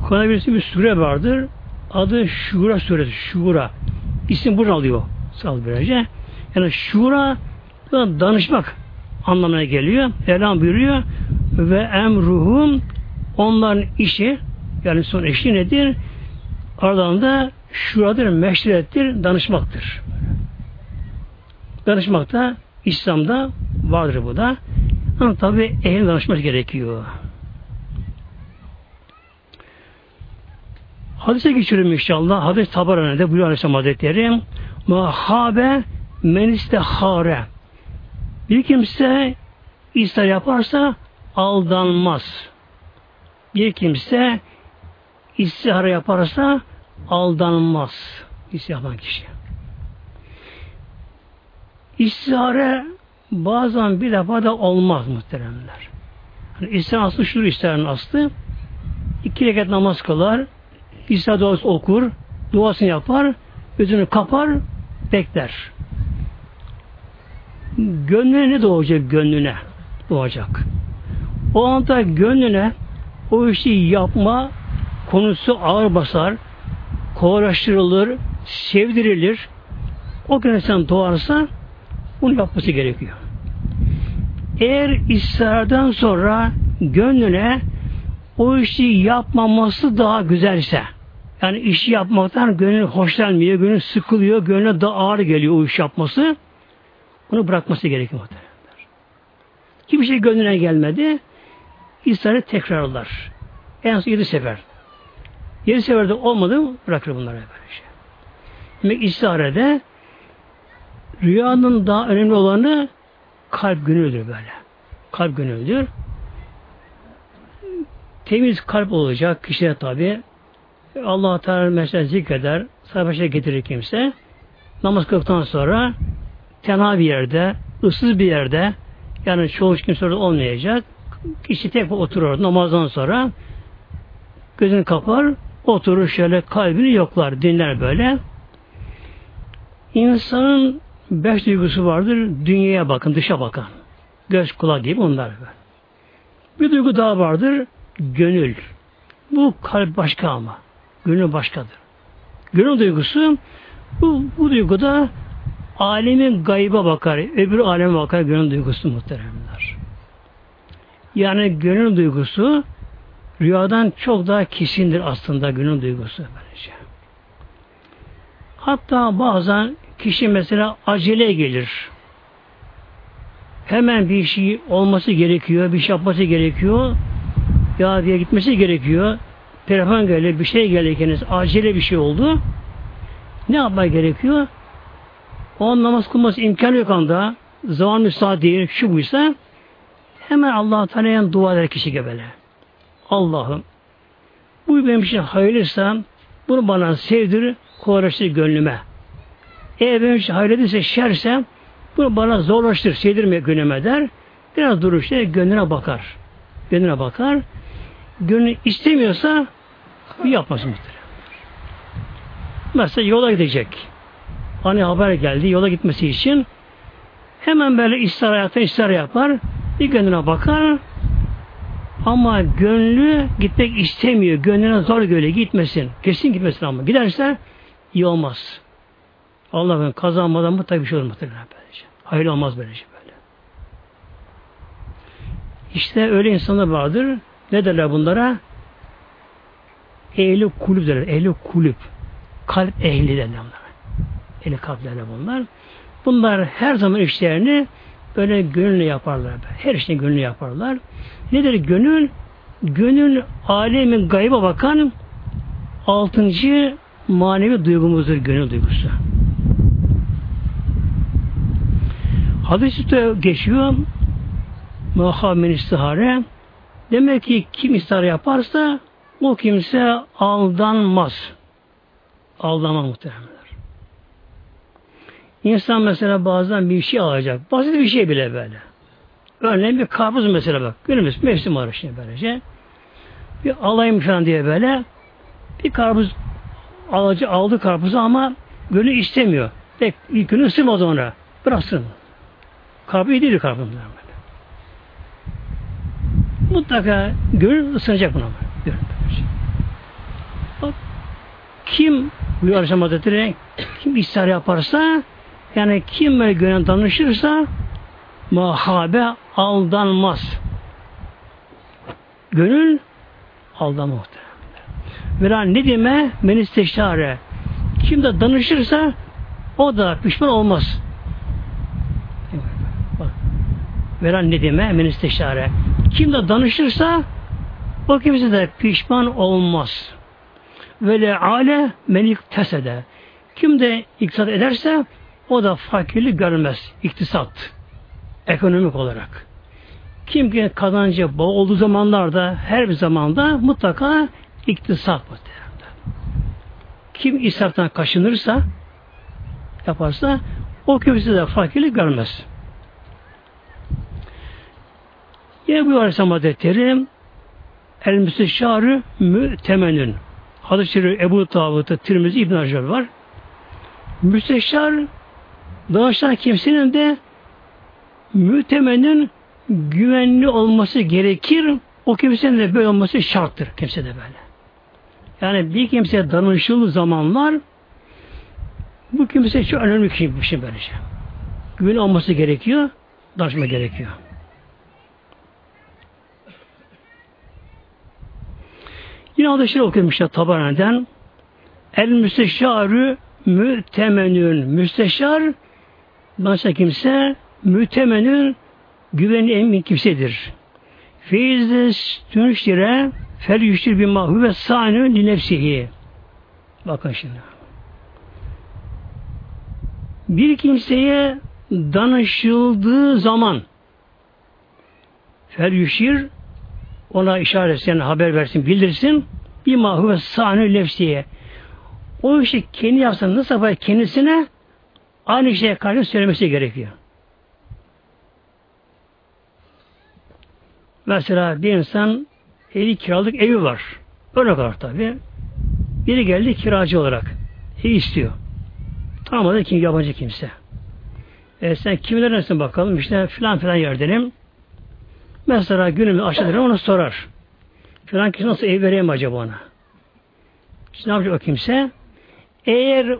Kur'an'da birisi bir sure vardır. Adı Şura suresi. Şura. İsim buradan alıyor. Sağ böylece. Yani şura danışmak anlamına geliyor. Elam buyuruyor ve emruhum onların işi yani son eşi nedir? Aralarında şuradır, meşrettir, danışmaktır. Danışmak da İslam'da vardır bu da. Ama tabi ehil danışmak gerekiyor. Hadise geçiyorum inşallah. Hadis Tabarani'de buyuruyor Aleyhisselam Hazretleri Mahabe menistehare Bir kimse istihar yaparsa aldanmaz. Bir kimse istihara yaparsa aldanmaz. İstihar yapan kişi. İstihare bazen bir defa da olmaz muhteremler. Yani istihar aslı şudur istiharın aslı. İki rekat namaz kılar, İsa duası okur, duasını yapar, gözünü kapar, bekler. Gönlüne ne doğacak gönlüne? Doğacak. O anda gönlüne o işi yapma konusu ağır basar, kolaylaştırılır, sevdirilir. O gün insan doğarsa bunu yapması gerekiyor. Eğer ısrardan sonra gönlüne o işi yapmaması daha güzelse, yani işi yapmaktan gönül hoşlanmıyor, gönül sıkılıyor, gönlüne daha ağır geliyor o iş yapması. Onu bırakması gerekiyor muhtemelen. Hiçbir şey gönlüne gelmedi. İsrarı tekrarlar. En az yedi sefer. Yedi seferde olmadı mı bırakır bunları böylece. Demek istiharede rüyanın daha önemli olanı kalp günüdür böyle. Kalp günüdür. Temiz kalp olacak kişiye tabi. Allah Teala mesela zikreder, sayfaşa getirir kimse. Namaz kıldıktan sonra tenha bir yerde, ıssız bir yerde yani çoğu kimse orada olmayacak. Kişi tek oturur namazdan sonra gözünü kapar, oturur şöyle kalbini yoklar, dinler böyle. İnsanın beş duygusu vardır. Dünyaya bakın, dışa bakın. Göz, kulak gibi onlar. Bir duygu daha vardır. Gönül. Bu kalp başka ama. Gönül başkadır. Gönül duygusu bu, bu duyguda alemin gayba bakar. Öbür aleme bakar gönül duygusu muhteremler. Yani gönül duygusu rüyadan çok daha kesindir aslında gönül duygusu. Böylece. Hatta bazen kişi mesela acele gelir. Hemen bir şey olması gerekiyor, bir şey yapması gerekiyor. Ya diye gitmesi gerekiyor. Telefon geldi, bir şey gelirken acele bir şey oldu. Ne yapmak gerekiyor? O an namaz kılması imkanı yok anda. Zaman müsaade değil, şu buysa hemen Allah Teala'ya dua eder kişi gebele. Allah'ım bu benim için hayırlıysa bunu bana sevdir, kolaylaştır gönlüme. Eğer benim için hayırlıysa şerse bunu bana zorlaştır, sevdirme gönlüme der. Biraz durur işte gönlüne bakar. Gönlüne bakar. Gönlü istemiyorsa bir yapmasın muhtemelen. Mesela yola gidecek. Hani haber geldi yola gitmesi için hemen böyle ister hayatı ister yapar. Bir gönlüne bakar. Ama gönlü gitmek istemiyor. Gönlüne zor göre gitmesin. Kesin gitmesin ama. Giderse iyi olmaz. Allah ben kazanmadan mutlaka bir şey olur muhtemelen. Hayır olmaz böylece böyle. İşte öyle insanlar vardır. Ne derler bunlara? Ehli kulüp derler. Ehli kulüp. Kalp ehli derler bunlar. Ehli kalp derler bunlar. Bunlar her zaman işlerini böyle gönüllü yaparlar. Her işini gönüllü yaparlar. Nedir gönül? Gönül alemin gayba bakan altıncı manevi duygumuzdur gönül duygusu. Hadis-i geçiyor muhammed istihare demek ki kim istihare yaparsa o kimse aldanmaz. Aldanma muhtemelenler. İnsan mesela bazen bir şey alacak. Basit bir şey bile böyle. Örneğin bir karpuz mesela bak. Günümüz mevsim var şimdi böylece. Bir alayım falan diye böyle bir karpuz alıcı aldı karpuzu ama gönlü istemiyor. Tek ilk günü ısırmadı ona. Bıraksın. Karpuz iyi değil karpuz. Mutlaka gönül ısınacak buna. Gönül kim bu Aleyhisselam Hazretleri kim ishar yaparsa yani kim böyle gönül danışırsa muhabe aldanmaz. Gönül aldanma muhtemelen. Vera ne deme men isteşare. Kim de danışırsa o da pişman olmaz. Vera ne deme men isteşare. Kim de danışırsa o kimse de pişman olmaz. Ve le ale menik tesede. Kim de iktisat ederse o da fakirlik görmez. İktisat. Ekonomik olarak. Kim ki kazancı bol olduğu zamanlarda her bir zamanda mutlaka iktisat muhtemelen. Kim israftan kaşınırsa yaparsa o kimse de fakirlik görmez. Yine bu Aleyhisselam Hazretleri El Müsteşarı Mütemenün Hadis-i Ebu Tavut'ta Tirmizi İbn Hacer var. Müsteşar danışan kimsenin de mütemenin güvenli olması gerekir. O kimsenin de böyle olması şarttır. Kimse de böyle. Yani bir kimseye danışıldığı zamanlar bu kimse çok önemli bir şey böylece. Güven olması gerekiyor. Danışma gerekiyor. Yine adı şöyle okuyormuşlar Tabaran'dan. El müsteşarü mütemenün. Müsteşar danışan kimse mütemenün güvenli emin kimsedir. Feyizde tünüştire fel yüştir bir mahu ve sa'nü nefsihi. Bakın şimdi. Bir kimseye danışıldığı zaman fel yüşir ona işaret yani haber versin, bildirsin bir mahu ve sa'nü nefsiye. O işi kendi yapsa nasıl yapar kendisine aynı şeye karşı söylemesi gerekiyor. Mesela bir insan evi kiralık evi var. Öyle kadar tabi. Biri geldi kiracı olarak. Ev istiyor. Tanımadı kim yabancı kimse. E sen kimlerdensin bakalım işte filan filan yerdenim. Mesela günümü aşağıda onu sorar. Filan kişi nasıl ev vereyim acaba ona? İşte ne yapacak o kimse? Eğer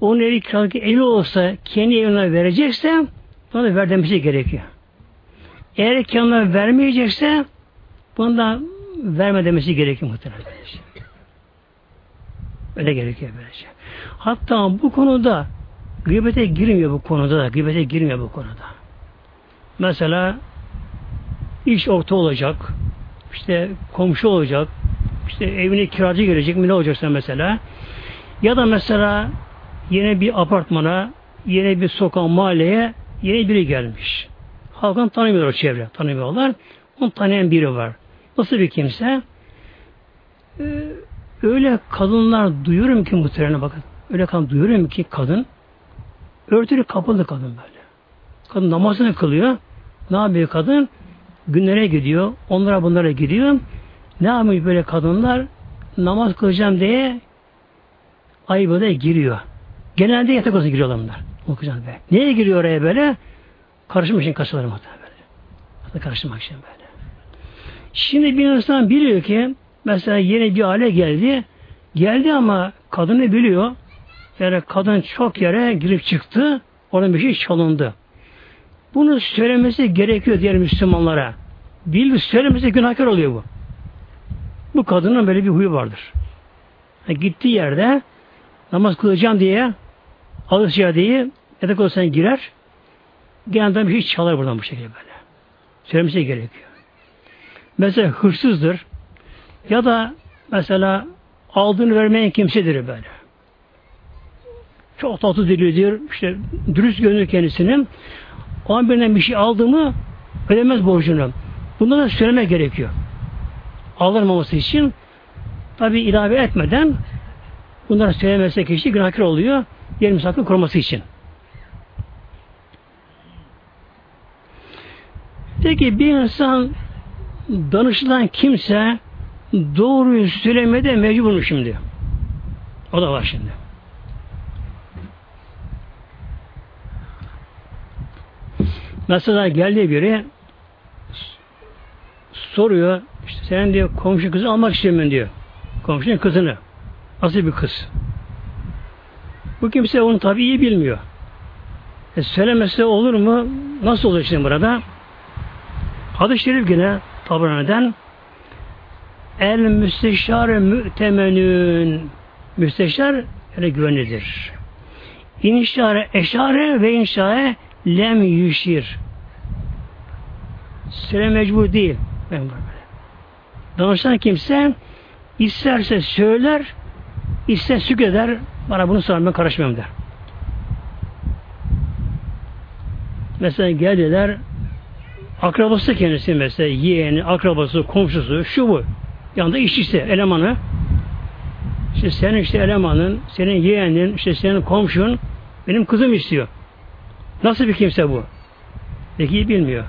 onun evi kiralık evi olsa kendi evine verecekse buna da ver demesi gerekiyor. Eğer kendine vermeyecekse bunda verme demesi gerekiyor muhtemelen. Öyle gerekiyor böylece. Hatta bu konuda gıybete girmiyor bu konuda da. Gıybete girmiyor bu konuda. Mesela iş orta olacak. işte komşu olacak. işte evine kiracı gelecek mi ne olacaksa mesela. Ya da mesela yine bir apartmana, yine bir sokak mahalleye yeni biri gelmiş. Halkın tanımıyorlar çevre, tanımıyorlar. Onu tanıyan biri var. Nasıl bir kimse? Ee, öyle kadınlar duyuyorum ki muhtemelen bakın. Öyle kadın duyuyorum ki kadın örtülü kapalı kadın böyle. Kadın namazını kılıyor. Ne yapıyor kadın? Günlere gidiyor. Onlara bunlara gidiyor. Ne yapıyor böyle kadınlar? Namaz kılacağım diye ayıbıda giriyor. Genelde yatak odasına giriyorlar bunlar. Okuyacağım be. Neye giriyor oraya böyle? Karışmak için kaçıyorlar muhtemelen böyle. Hatta karıştırmak için böyle. Şimdi bir insan biliyor ki mesela yeni bir hale geldi. Geldi ama kadını biliyor. Yani kadın çok yere girip çıktı. Onun bir şey çalındı. Bunu söylemesi gerekiyor diğer Müslümanlara. Bil söylemesi günahkar oluyor bu. Bu kadının böyle bir huyu vardır. Yani gittiği yerde namaz kılacağım diye alışıya diye yatak odasına girer. Genelde bir şey çalar buradan bu şekilde böyle. Söylemesi gerekiyor. Mesela hırsızdır. Ya da mesela aldığını vermeyen kimsedir böyle. Çok tatlı dilidir. işte dürüst görünür kendisinin. O an birinden bir şey aldı mı ödemez borcunu. Bunları söylemek gerekiyor. Alınmaması için tabi ilave etmeden bunları söylemezse kişi günahkar oluyor. Diğer misafir koruması için. Peki bir insan danışılan kimse doğruyu söylemede mecbur mu şimdi? O da var şimdi. Mesela geldiği biri soruyor işte sen diyor komşu kızı almak istiyorum diyor. Komşunun kızını. Nasıl bir kız? Bu kimse onu tabi iyi bilmiyor. E söylemese olur mu? Nasıl olur şimdi burada? Hadis-i şerif yine Tabrani'den El müsteşar mütemenün Müsteşar yani güvenilir. İnşare eşare ve inşare lem yüşir. Söyle mecbur değil. Ben böyle. Danışan kimse isterse söyler, ister sük eder, bana bunu sorma karışmıyorum der. Mesela geldiler, akrabası kendisi mesela, yeğeni, akrabası, komşusu, şu bu. Yanında işçisi, elemanı. İşte senin işte elemanın, senin yeğenin, işte senin komşun benim kızım istiyor. Nasıl bir kimse bu? Peki bilmiyor.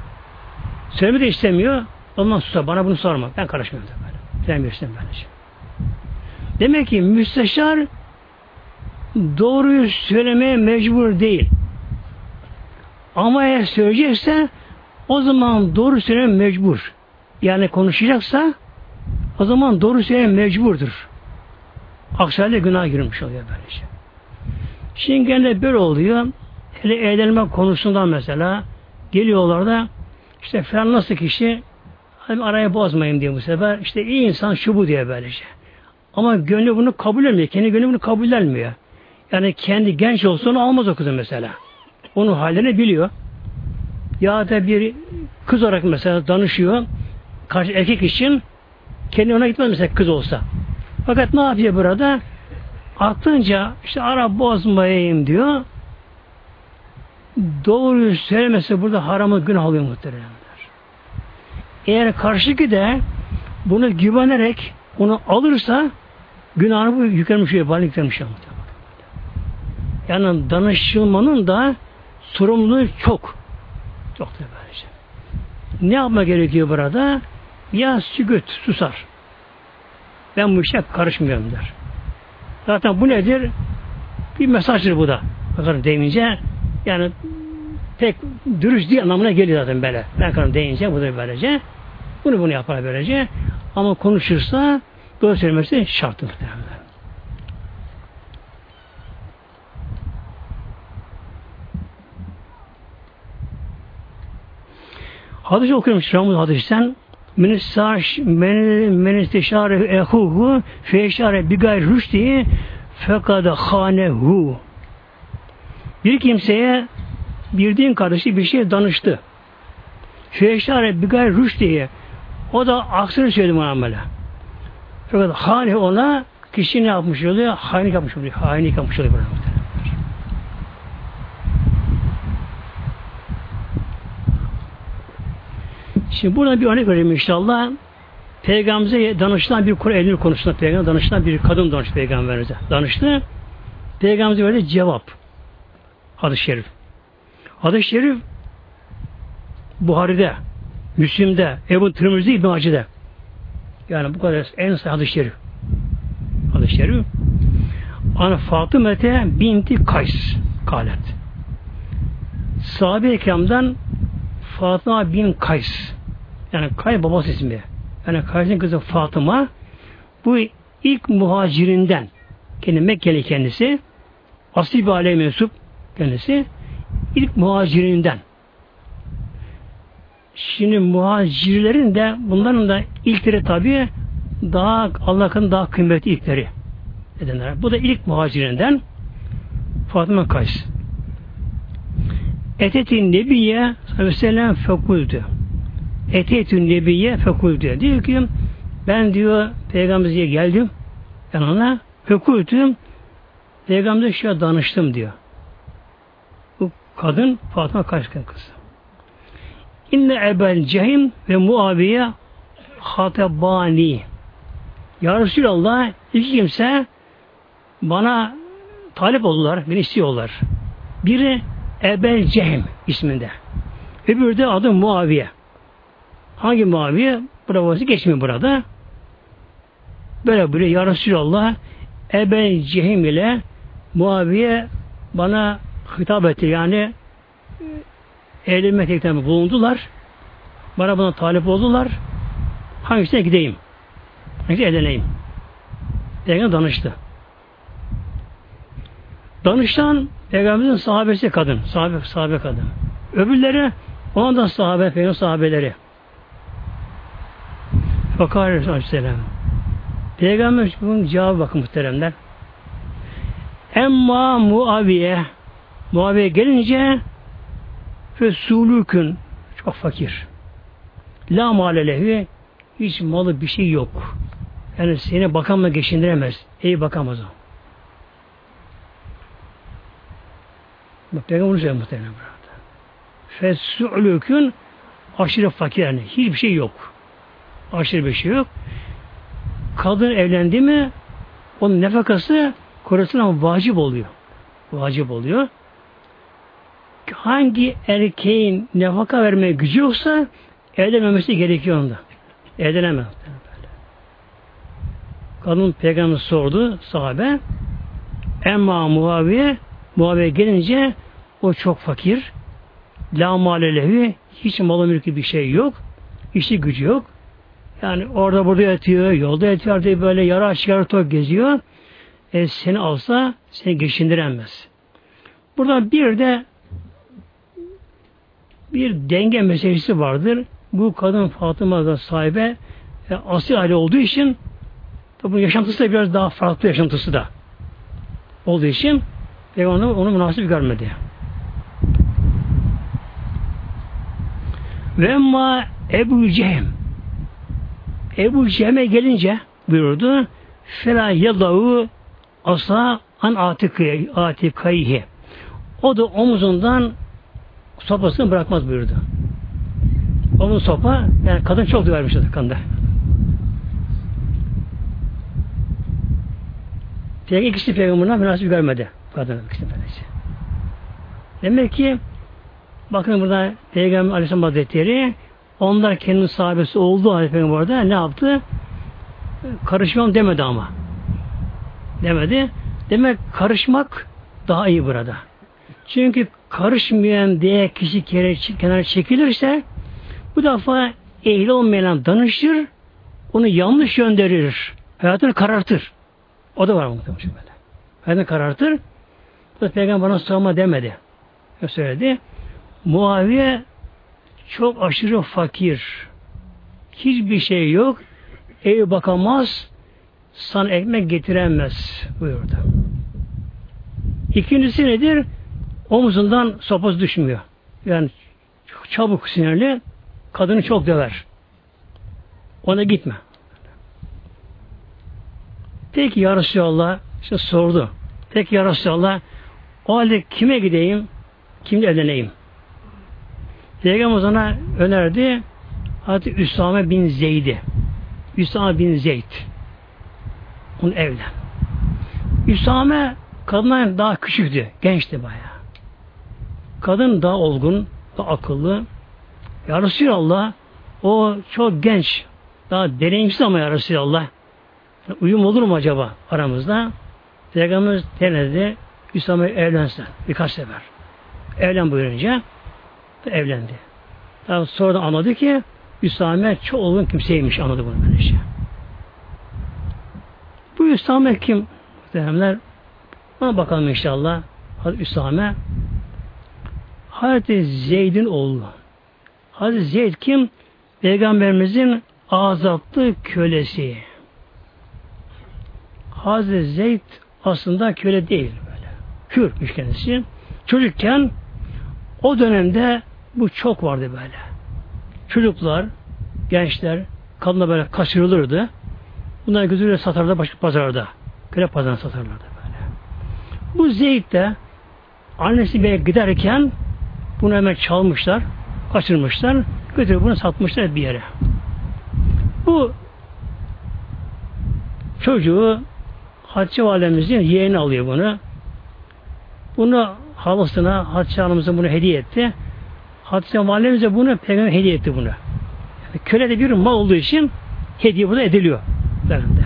Söylemi de istemiyor. Ondan susar. Bana bunu sorma. Ben karışmıyorum. Sen bilirsin böylece. Demek ki müsteşar doğruyu söylemeye mecbur değil. Ama eğer söyleyecekse o zaman doğru söylemeye mecbur. Yani konuşacaksa o zaman doğru söylemeye mecburdur. Aksi halde günah girmiş oluyor böylece. Şimdi gene böyle oluyor. Hele evlenme konusundan mesela geliyorlar da işte falan nasıl kişi hani araya bozmayayım diye bu sefer işte iyi insan şu bu diye böylece. Ama gönlü bunu kabul etmiyor. Kendi gönlü bunu kabul etmiyor. Yani kendi genç olsa onu almaz o kızı mesela. Onun halini biliyor. Ya da bir kız olarak mesela danışıyor karşı erkek için Kendi ona gitmez mesela kız olsa. Fakat ne yapıyor burada? Aklınca işte ara bozmayayım diyor. Doğruyu söylemesi burada haramı günah oluyor muhteremler. Eğer karşı de bunu güvenerek onu alırsa günahını bu yüklenmiş oluyor, bana yüklenmiş. Yani danışılmanın da sorumluluğu çok. Çok da böylece. Ne yapma gerekiyor burada? Ya sükut, susar. Ben bu işe karışmıyorum der. Zaten bu nedir? Bir mesajdır bu da. Bakalım deyince yani pek dürüst değil anlamına geliyor zaten böyle. Ben karım deyince bu da böylece. Bunu bunu yapar böylece. Ama konuşursa doğru söylemesi şarttır muhtemelen. Hadis okuyorum Ramuz hadisten men istişare ehuhu feşare bigay rüşti fekade hanehu bir kimseye bir din kardeşi bir şey danıştı. Feşare bigay rüştiye o da aksini söyledi muamele. Fakat hane ona kişi ne yapmış oluyor? Hainlik yapmış oluyor. Hainlik yapmış oluyor. Şimdi burada bir örnek vereyim inşallah. Peygamberimize danışılan bir Kur'an elini konusunda peygamber danışılan bir kadın danıştı peygamberimize. Danıştı. Peygamberimize verdi cevap. Hadis-i şerif. Hadis-i şerif Buhari'de, Müslim'de, Ebu Tirmizi İbn Hacı'da. Yani bu kadar en sayı hadis-i şerif. Hadis-i şerif. Ana Fatımete binti Kays kalet. Sahabe-i Ekrem'den Fatıma bin Kays yani Kay babası ismi. Yani Kays'ın kızı Fatıma bu ilk muhacirinden kendi Mekkeli kendisi asli bir aile mensup kendisi ilk muhacirinden Şimdi muhacirlerin de bunların da ilkleri tabi daha Allah'ın daha kıymetli ilkleri edenler. Bu da ilk muhacirinden Fatıma Kays. Etetin Nebiye sallallahu aleyhi ve sellem fekuldu. Etetün nebiye fekultu. Diyor ki ben diyor peygamberimize geldim yanına fekultu peygamberimize şöyle danıştım diyor. Kadın Fatıma Kaşkan kızı. İnne ebel cehim ve muaviye hatebani. Ya Resulallah iki kimse bana talip oldular, beni istiyorlar. Biri Ebel Cehim isminde. Öbürü de adı Muaviye. Hangi Muaviye? Burada geçmiyor burada. Böyle böyle Ya Resulallah Ebel Cehim ile Muaviye bana hitap etti. Yani evlenme teklifinde bulundular. Bana buna talip oldular. Hangisine gideyim? Hangisine evleneyim? Peygamber danıştı. Danıştan Peygamberimizin sahabesi kadın. Sahabe, sahabe kadın. Öbürleri ondan sahabe, peygamber sahabeleri. Fakar Aleyhisselam. Peygamber bunun cevabı bakın muhteremler. Emma Muaviye Muaviye gelince ve sulükün çok fakir. La malelehi hiç malı bir şey yok. Yani seni bakanla geçindiremez. İyi bakamaz o. Bak Peygamber bunu söylüyor muhtemelen burada. Fessu'lükün aşırı fakir yani. Hiçbir şey yok. Aşırı bir şey yok. Kadın evlendi mi onun nefakası korasına vacip oluyor. Vacip oluyor. Hangi erkeğin nefaka vermeye gücü yoksa evlenmemesi gerekiyor onda. Evlenemez. Kadın peygamber sordu sahabe. Emma Muaviye Muaviye gelince o çok fakir. La malelevi hiç malı mülkü bir şey yok. İşi gücü yok. Yani orada burada yatıyor, yolda yatıyor diye böyle yara aç yara tok geziyor. E, seni alsa seni geçindiremez. Burada bir de bir denge meselesi vardır. Bu kadın Fatıma da sahibe e, asil aile olduğu için tabi yaşantısı da biraz daha farklı yaşantısı da olduğu için Peygamber onu münasip görmedi. Ve emma Ebu Cehm Ebu Cehme gelince buyurdu Fela yadavu asla an atikayhi. O da omuzundan sopasını bırakmaz buyurdu. Onun sopa, yani kadın çok dövermiş kanda. Peki ikisi peygamberine münasip görmedi. Kadın ikisi böylece. Demek ki bakın burada Peygamber Aleyhisselam Hazretleri onlar kendi sahabesi olduğu halde Peygamber'de ne yaptı? Karışmam demedi ama. Demedi. Demek karışmak daha iyi burada. Çünkü karışmayan diye kişi kenara çekilirse bu defa ehli olmayan danışır, onu yanlış gönderir. Hayatını karartır. O da var muhtemelen. Hayatını karartır. Bu peygamber bana sorma demedi. O söyledi. Muaviye çok aşırı fakir. Hiçbir şey yok. Ev bakamaz. Sana ekmek getiremez buyurdu. İkincisi nedir? Omuzundan sopası düşmüyor. Yani çabuk sinirli. Kadını çok döver. Ona gitme. Peki ya Resulallah işte sordu. Peki ya Resulallah o halde kime gideyim? Kimle evleneyim? Peygamber ona önerdi. Hazreti Üsame bin Zeyd'i. Üsame bin Zeyd. Onu evlen. Üsame kadından daha küçüktü. Gençti bayağı. Kadın daha olgun, daha akıllı. Ya Resulallah o çok genç. Daha deneyimsiz ama ya Resulallah. Uyum olur mu acaba aramızda? Peygamberimiz denedi. Üsame evlensen birkaç sefer. Evlen buyurunca evlendi. Daha sonradan anladı ki Üsame çok olgun kimseymiş anladı bunu böylece. Bu Üsame kim? Muhteremler ona bakalım inşallah. Hazreti Üsame Hazreti Zeyd'in oğlu. Hazreti Zeyd kim? Peygamberimizin azatlı kölesi. Hazreti Zeyd aslında köle değil böyle. Hürmüş kendisi. Çocukken o dönemde bu çok vardı böyle. Çocuklar, gençler, kadınlar böyle kaçırılırdı. Bunlar gözüyle satarlar başka pazarda. Köle pazarına satarlardı böyle. Bu Zeyd de annesi bir giderken bunu hemen çalmışlar, kaçırmışlar, götürüp bunu satmışlar bir yere. Bu çocuğu Hatice Validemizin yeğeni alıyor bunu. Bunu halasına Hatice Hanım'ıza bunu hediye etti. Hatice Validemize bunu peygamber hediye etti bunu. Yani köle de bir mal olduğu için hediye burada ediliyor. Dönemde.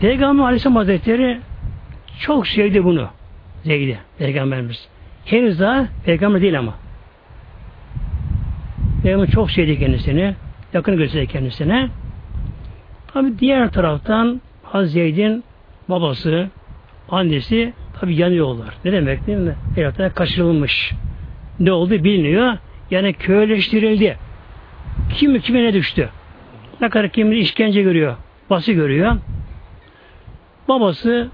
Peygamber Aleyhisselam Hazretleri çok sevdi bunu. Zeyd'i Peygamberimiz. Henüz daha peygamber değil ama. Peygamber çok sevdi kendisini. Yakın gösterdi kendisine. Tabi diğer taraftan Hazretin babası, annesi tabi yanıyorlar. Ne demek değil mi? Hayatına kaçırılmış. Ne oldu biliniyor. Yani köyleştirildi. Kim kime ne düştü? Ne kadar kim işkence görüyor, bası görüyor. Babası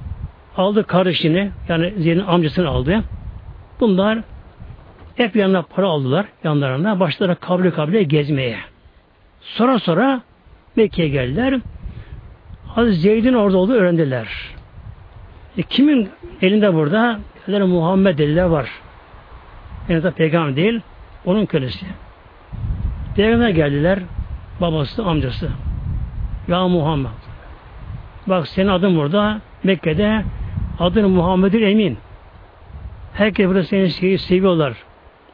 aldı kardeşini, yani Zeyn'in amcasını aldı. Bunlar hep yanına para aldılar yanlarına. Başladılar kabile kabile gezmeye. Sonra sonra Mekke'ye geldiler. Hazreti Zeyd'in orada olduğu öğrendiler. E, kimin elinde burada? Dediler Muhammed dediler var. Yani da peygamber değil, onun kölesi. Peygamber geldiler, babası, amcası. Ya Muhammed. Bak senin adın burada, Mekke'de adın Muhammed'in Emin. Herkes burada seni şeyi seviyorlar.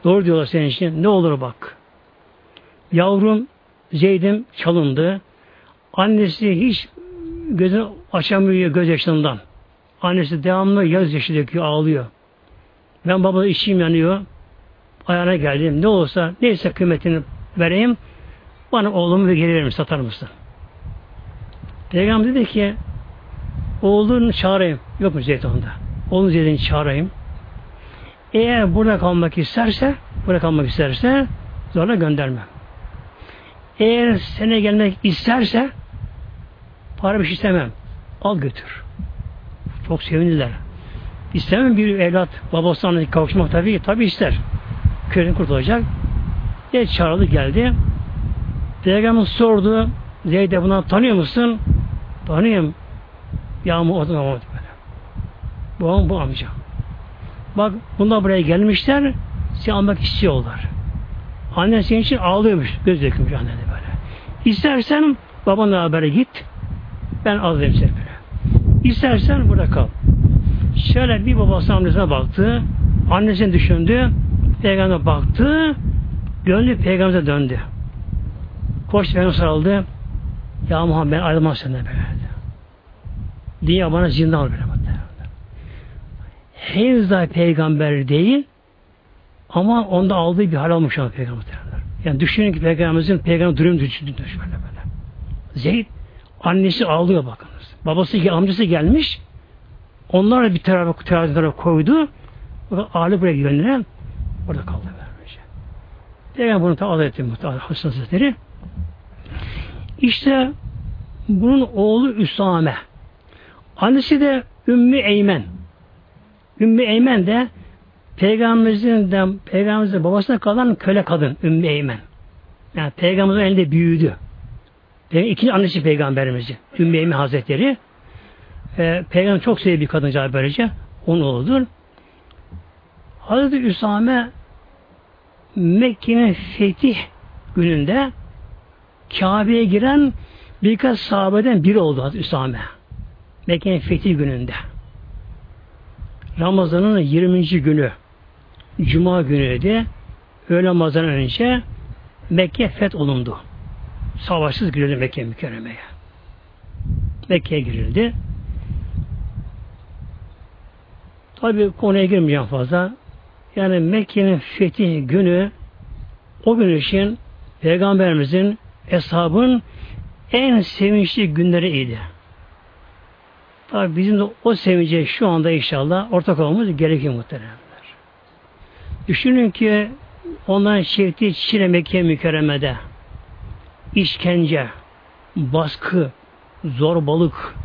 Doğru diyorlar senin için. Ne olur bak. Yavrum Zeyd'im çalındı. Annesi hiç gözünü açamıyor gözyaşlarından. Annesi devamlı yaz yaşı döküyor, ağlıyor. Ben baba işim yanıyor. Ayağına geldim. Ne olsa neyse kıymetini vereyim. Bana oğlumu geri verir satar mısın? Peygamber dedi ki oğlunu çağırayım. Yok mu Zeyd onda? Oğlunu Zeyd'ini çağırayım. Eğer burada kalmak isterse burada kalmak isterse zorla göndermem. Eğer sene gelmek isterse para bir şey istemem. Al götür. Çok sevindiler. İstemem bir evlat babasına kavuşmak tabii tabii ister. Köyden kurtulacak. Ne çağrıldı geldi. Peygamber sordu. Zeyd'e bundan tanıyor musun? Tanıyorum. Yağmur o zaman böyle. Bu, bu amca. Bak bunlar buraya gelmişler. Seni almak istiyorlar. Annen senin için ağlıyormuş. Göz dökülmüş annene böyle. İstersen babanla haber git. Ben alayım seni böyle. İstersen burada kal. Şöyle bir babası annesine baktı. Annesini düşündü. Peygamber baktı. Gönlü peygamber'e döndü. Koş peygamber sarıldı. Ya Muhammed ben ayrılmam senden böyle. Dünya bana zindan böyle. Henüz daha peygamber değil ama onda aldığı bir hal almış olan peygamber. Yani düşünün ki peygamberimizin peygamber durum düşündüğünü böyle böyle. Zeyd annesi ağlıyor bakınız. Babası amcası gelmiş. Onlar bir tarafa tarafa koydu. Ağlı buraya gönderen orada kaldı. Vermiş. Peygamber bunu tabi etti muhtemelen Hasan Hazretleri. İşte bunun oğlu Üsame. Annesi de Ümmü Eymen. Ümmü Eymen de Peygamberimizin de Peygamberimizin babasına kalan köle kadın Ümmü Eymen. Yani Peygamberimizin elinde büyüdü. İkinci annesi Peygamberimizi. Ümmü Eymen Hazretleri. E, Peygamber çok sevdiği bir kadıncağız böylece. Onun oğludur. Hazreti Üsame Mekke'nin fetih gününde Kabe'ye giren birkaç sahabeden biri oldu Hazreti Üsame. Mekke'nin fetih gününde. Ramazan'ın 20. günü Cuma günüydü. Öğle namazdan önce Mekke feth olundu. Savaşsız girildi Mekke mükerremeye. Mekke'ye girildi. Tabi konuya girmeyeceğim fazla. Yani Mekke'nin fethi günü o gün için Peygamberimizin eshabın en sevinçli günleriydi. Tabi bizim de o sevince şu anda inşallah ortak olmamız gerekiyor muhteremler. Düşünün ki onların çektiği Çin'e Mekke mükerremede işkence, baskı, zorbalık,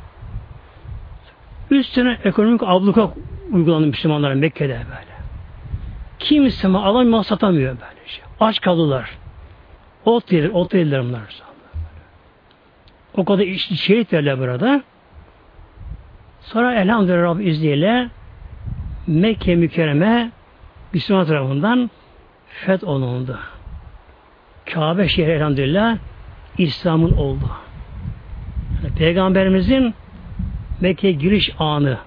üstüne ekonomik abluka uygulandı Müslümanlara Mekke'de böyle. Kimse mi alamıyor, satamıyor böyle şey. Aç kaldılar. Ot yediler, ot yediler bunlar. O kadar şehit verdiler burada. Sonra elhamdülillah Rabbi izniyle Mekke mükerreme Müslüman tarafından feth olundu. Kabe şehri elhamdülillah İslam'ın oldu. Peygamberimizin Mekke giriş anı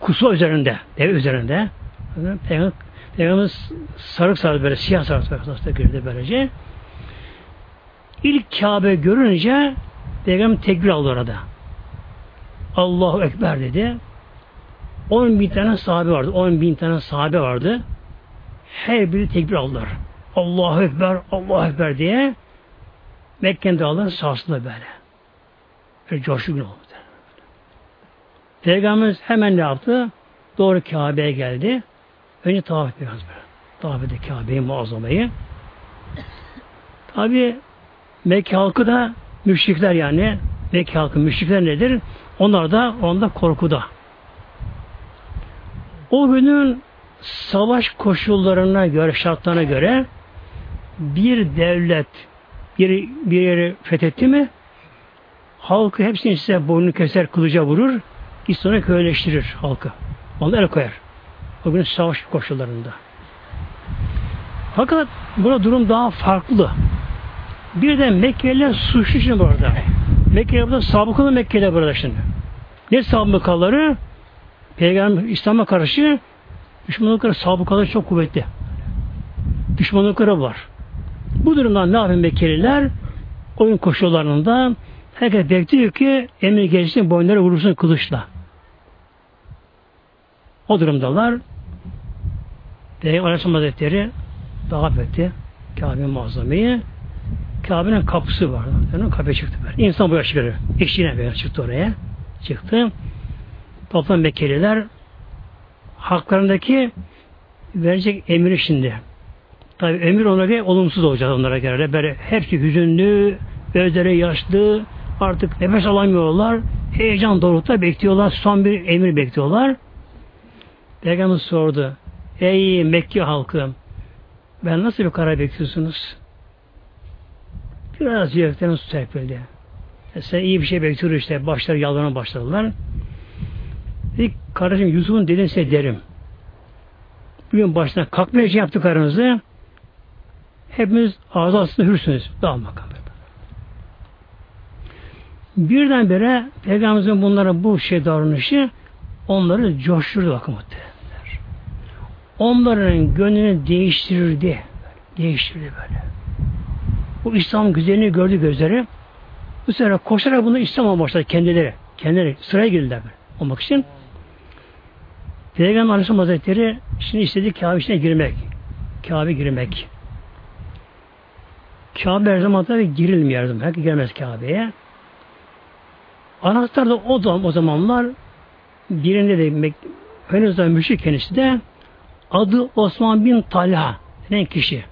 kusu üzerinde, deve üzerinde Peygamber, Peygamberimiz sarık sarık böyle siyah sarık sarık girdi böylece. İlk Kabe görünce Peygamber tekbir aldı orada. Allahu Ekber dedi. 10 bin tane sahabe vardı. 10 bin tane sahabe vardı. Her biri tekbir aldılar. Allahu Ekber, Allahu Ekber diye Mekke'nin dağları sarsıldı böyle. Böyle coşku gün oldu. Peygamberimiz hemen ne yaptı? Doğru Kabe'ye geldi. Önce tavaf biraz böyle. Tavaf etti Kabe'yi muazzamayı. Tabi Mekke halkı da müşrikler yani. Mekke halkı müşrikler nedir? Onlar da onda korkuda. O günün savaş koşullarına göre, şartlarına göre bir devlet bir, bir yeri fethetti mi halkı hepsini size boynunu keser, kılıca vurur İslam'ı köyleştirir halkı. Onu el koyar. O gün savaş koşullarında. Fakat burada durum daha farklı. Bir de Mekkeliler suçlu şimdi burada. Mekke'de burada sabıkalı Mekke'de burada şimdi. Ne sabıkaları? Peygamber İslam'a karşı düşmanlıkları sabıkaları çok kuvvetli. Düşmanlıkları var. Bu durumdan ne yapın Mekkeliler? Oyun koşullarında herkes bekliyor ki emir gelsin boynları vurursun kılıçla. O durumdalar. Peygamber Aleyhisselam Hazretleri daha etti. Kabe muazzamayı. Kabe'nin kapısı var. Yani kapıya çıktı. Böyle. İnsan buraya çıkıyor. Eşliğine böyle çıktı oraya. Çıktı. Toplam Mekkeliler haklarındaki verecek emri şimdi. Tabi emir onlara olumsuz olacak onlara göre. Böyle hepsi hüzünlü, gözleri yaşlı, artık nefes alamıyorlar. Heyecan dorukta bekliyorlar. Son bir emir bekliyorlar. Peygamber sordu. Ey Mekke halkı ben nasıl bir karar bekliyorsunuz? Biraz yürekten su serpildi. Mesela iyi bir şey bekliyor işte. Başları yalvarmaya başladılar. Dedik kardeşim Yusuf'un dediğini size derim. Bugün başına kalkmaya için yaptık aranızı. Hepimiz ağzı aslında hürsünüz. Dağılın bakalım. Birdenbire Peygamberimizin bunlara bu şey davranışı onları coşturdu bakın. Onların gönlünü değiştirirdi. Değiştirdi böyle. Bu İslam güzelliğini gördü gözleri. Bu sefer koşarak bunu İslam'a başladı kendileri. Kendileri sıraya girdiler böyle olmak için. Peygamber Aleyhisselam Hazretleri şimdi istedi Kabe içine girmek. Kabe girmek. Kabe her zaman tabi girilmiyor her zaman. Herkes girmez Kabe'ye. Anahtar da o, da, o zamanlar birinde de henüz daha müşrik kendisi de adı Osman bin Talha denen kişi.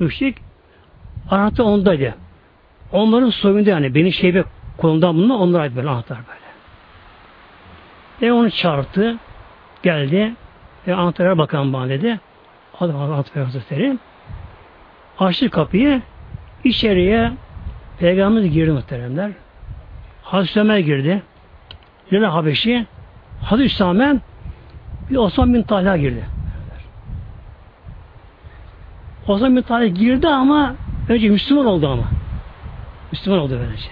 Müşrik anahtar ondaydı. Onların soyunda yani beni şeybe kolundan bununla onlar ait böyle anahtar böyle. Ve onu çağırdı. Geldi. Ve anahtara bakan bana dedi. Adam anahtar Hazretleri. Açtı kapıyı. içeriye Peygamberimiz girdi muhteremler. Hazreti Ömer girdi. Lila Habeşi. Hazreti Hüsamen bir Osman bin Talha girdi. Osman bin Talha girdi ama önce Müslüman oldu ama. Müslüman oldu böylece.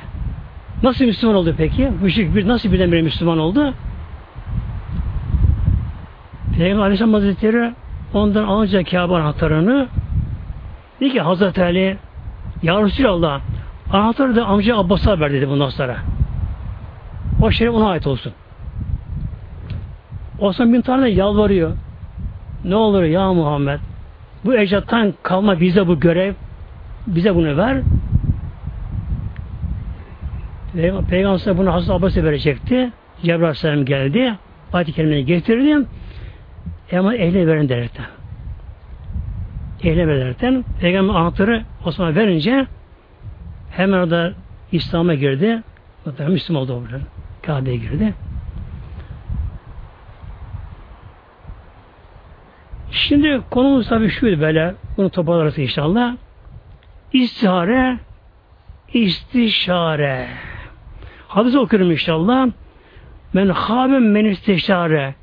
Nasıl Müslüman oldu peki? Müşrik bir nasıl birdenbire Müslüman oldu? Peygamber Aleyhisselam Hazretleri ondan alınca Kabe anahtarını dedi ki Hazreti Ali Ya Resulallah anahtarı da amca Abbas'a ver dedi bundan sonra. O şeref ona ait olsun. Osman bin Talha yalvarıyor. Ne olur ya Muhammed bu ecdattan kalma bize bu görev bize bunu ver. Peygamber bunu Hazreti Abbas'a verecekti. Cebrail geldi. Ayet-i Kerime'yi getirdi. Ama ehle verin derekten. Ehle verin Peygamber anahtarı Osman'a verince hemen orada İslam'a girdi. Hatta Müslüman oldu orada. Kabe'ye girdi. Şimdi konumuz tabii şuydu böyle. Bunu toparlarız inşallah. İstihare istişare. Hadis okuyorum inşallah. Men habem men istişare.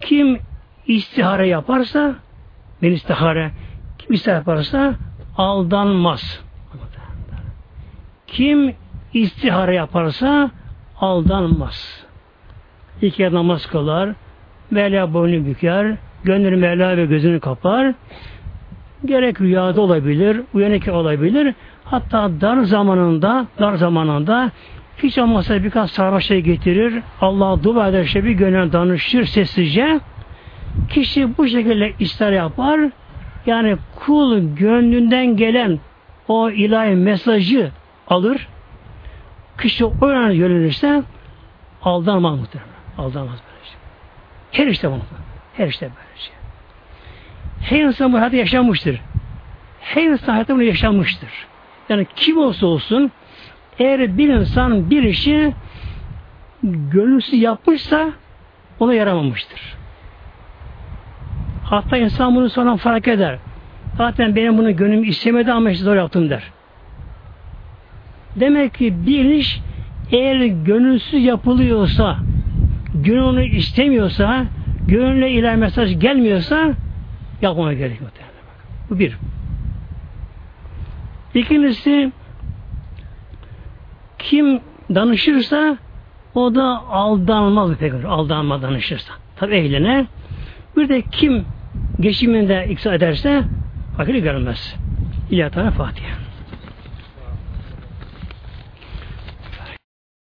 Kim istihare yaparsa men istihare kim istihare yaparsa aldanmaz. Kim istihare yaparsa aldanmaz. İki namaz kılar, Mevla boynu büker, gönlünü Mevla ve gözünü kapar. Gerek rüyada olabilir, uyanık olabilir. Hatta dar zamanında, dar zamanında hiç olmazsa birkaç sarmaşa getirir. Allah'a dua eder, işte bir gönül danışır sessizce. Kişi bu şekilde ister yapar. Yani kul gönlünden gelen o ilahi mesajı alır. Kişi o yöne yönelirse aldanmaz muhtemelen. Aldanmaz böylece. Şey. Her işte bunu. Her işte böylece. Şey. Her insan bu hayatı yaşamıştır. Her insan hayatı bunu yaşamıştır. Yani kim olsa olsun eğer bir insan bir işi gönülsüz yapmışsa ona yaramamıştır. Hatta insan bunu sonra fark eder. Zaten benim bunu gönlüm istemedi ama işte zor yaptım der. Demek ki bir iş eğer gönülsüz yapılıyorsa, gönül onu istemiyorsa, gönülle iler mesaj gelmiyorsa yapmaya gerekiyor. Bu bir. İkincisi kim danışırsa o da aldanmaz pek aldanma danışırsa. Tabi eğlene. Bir de kim geçiminde iksa ederse fakiri görmez. İlahi Fatiha.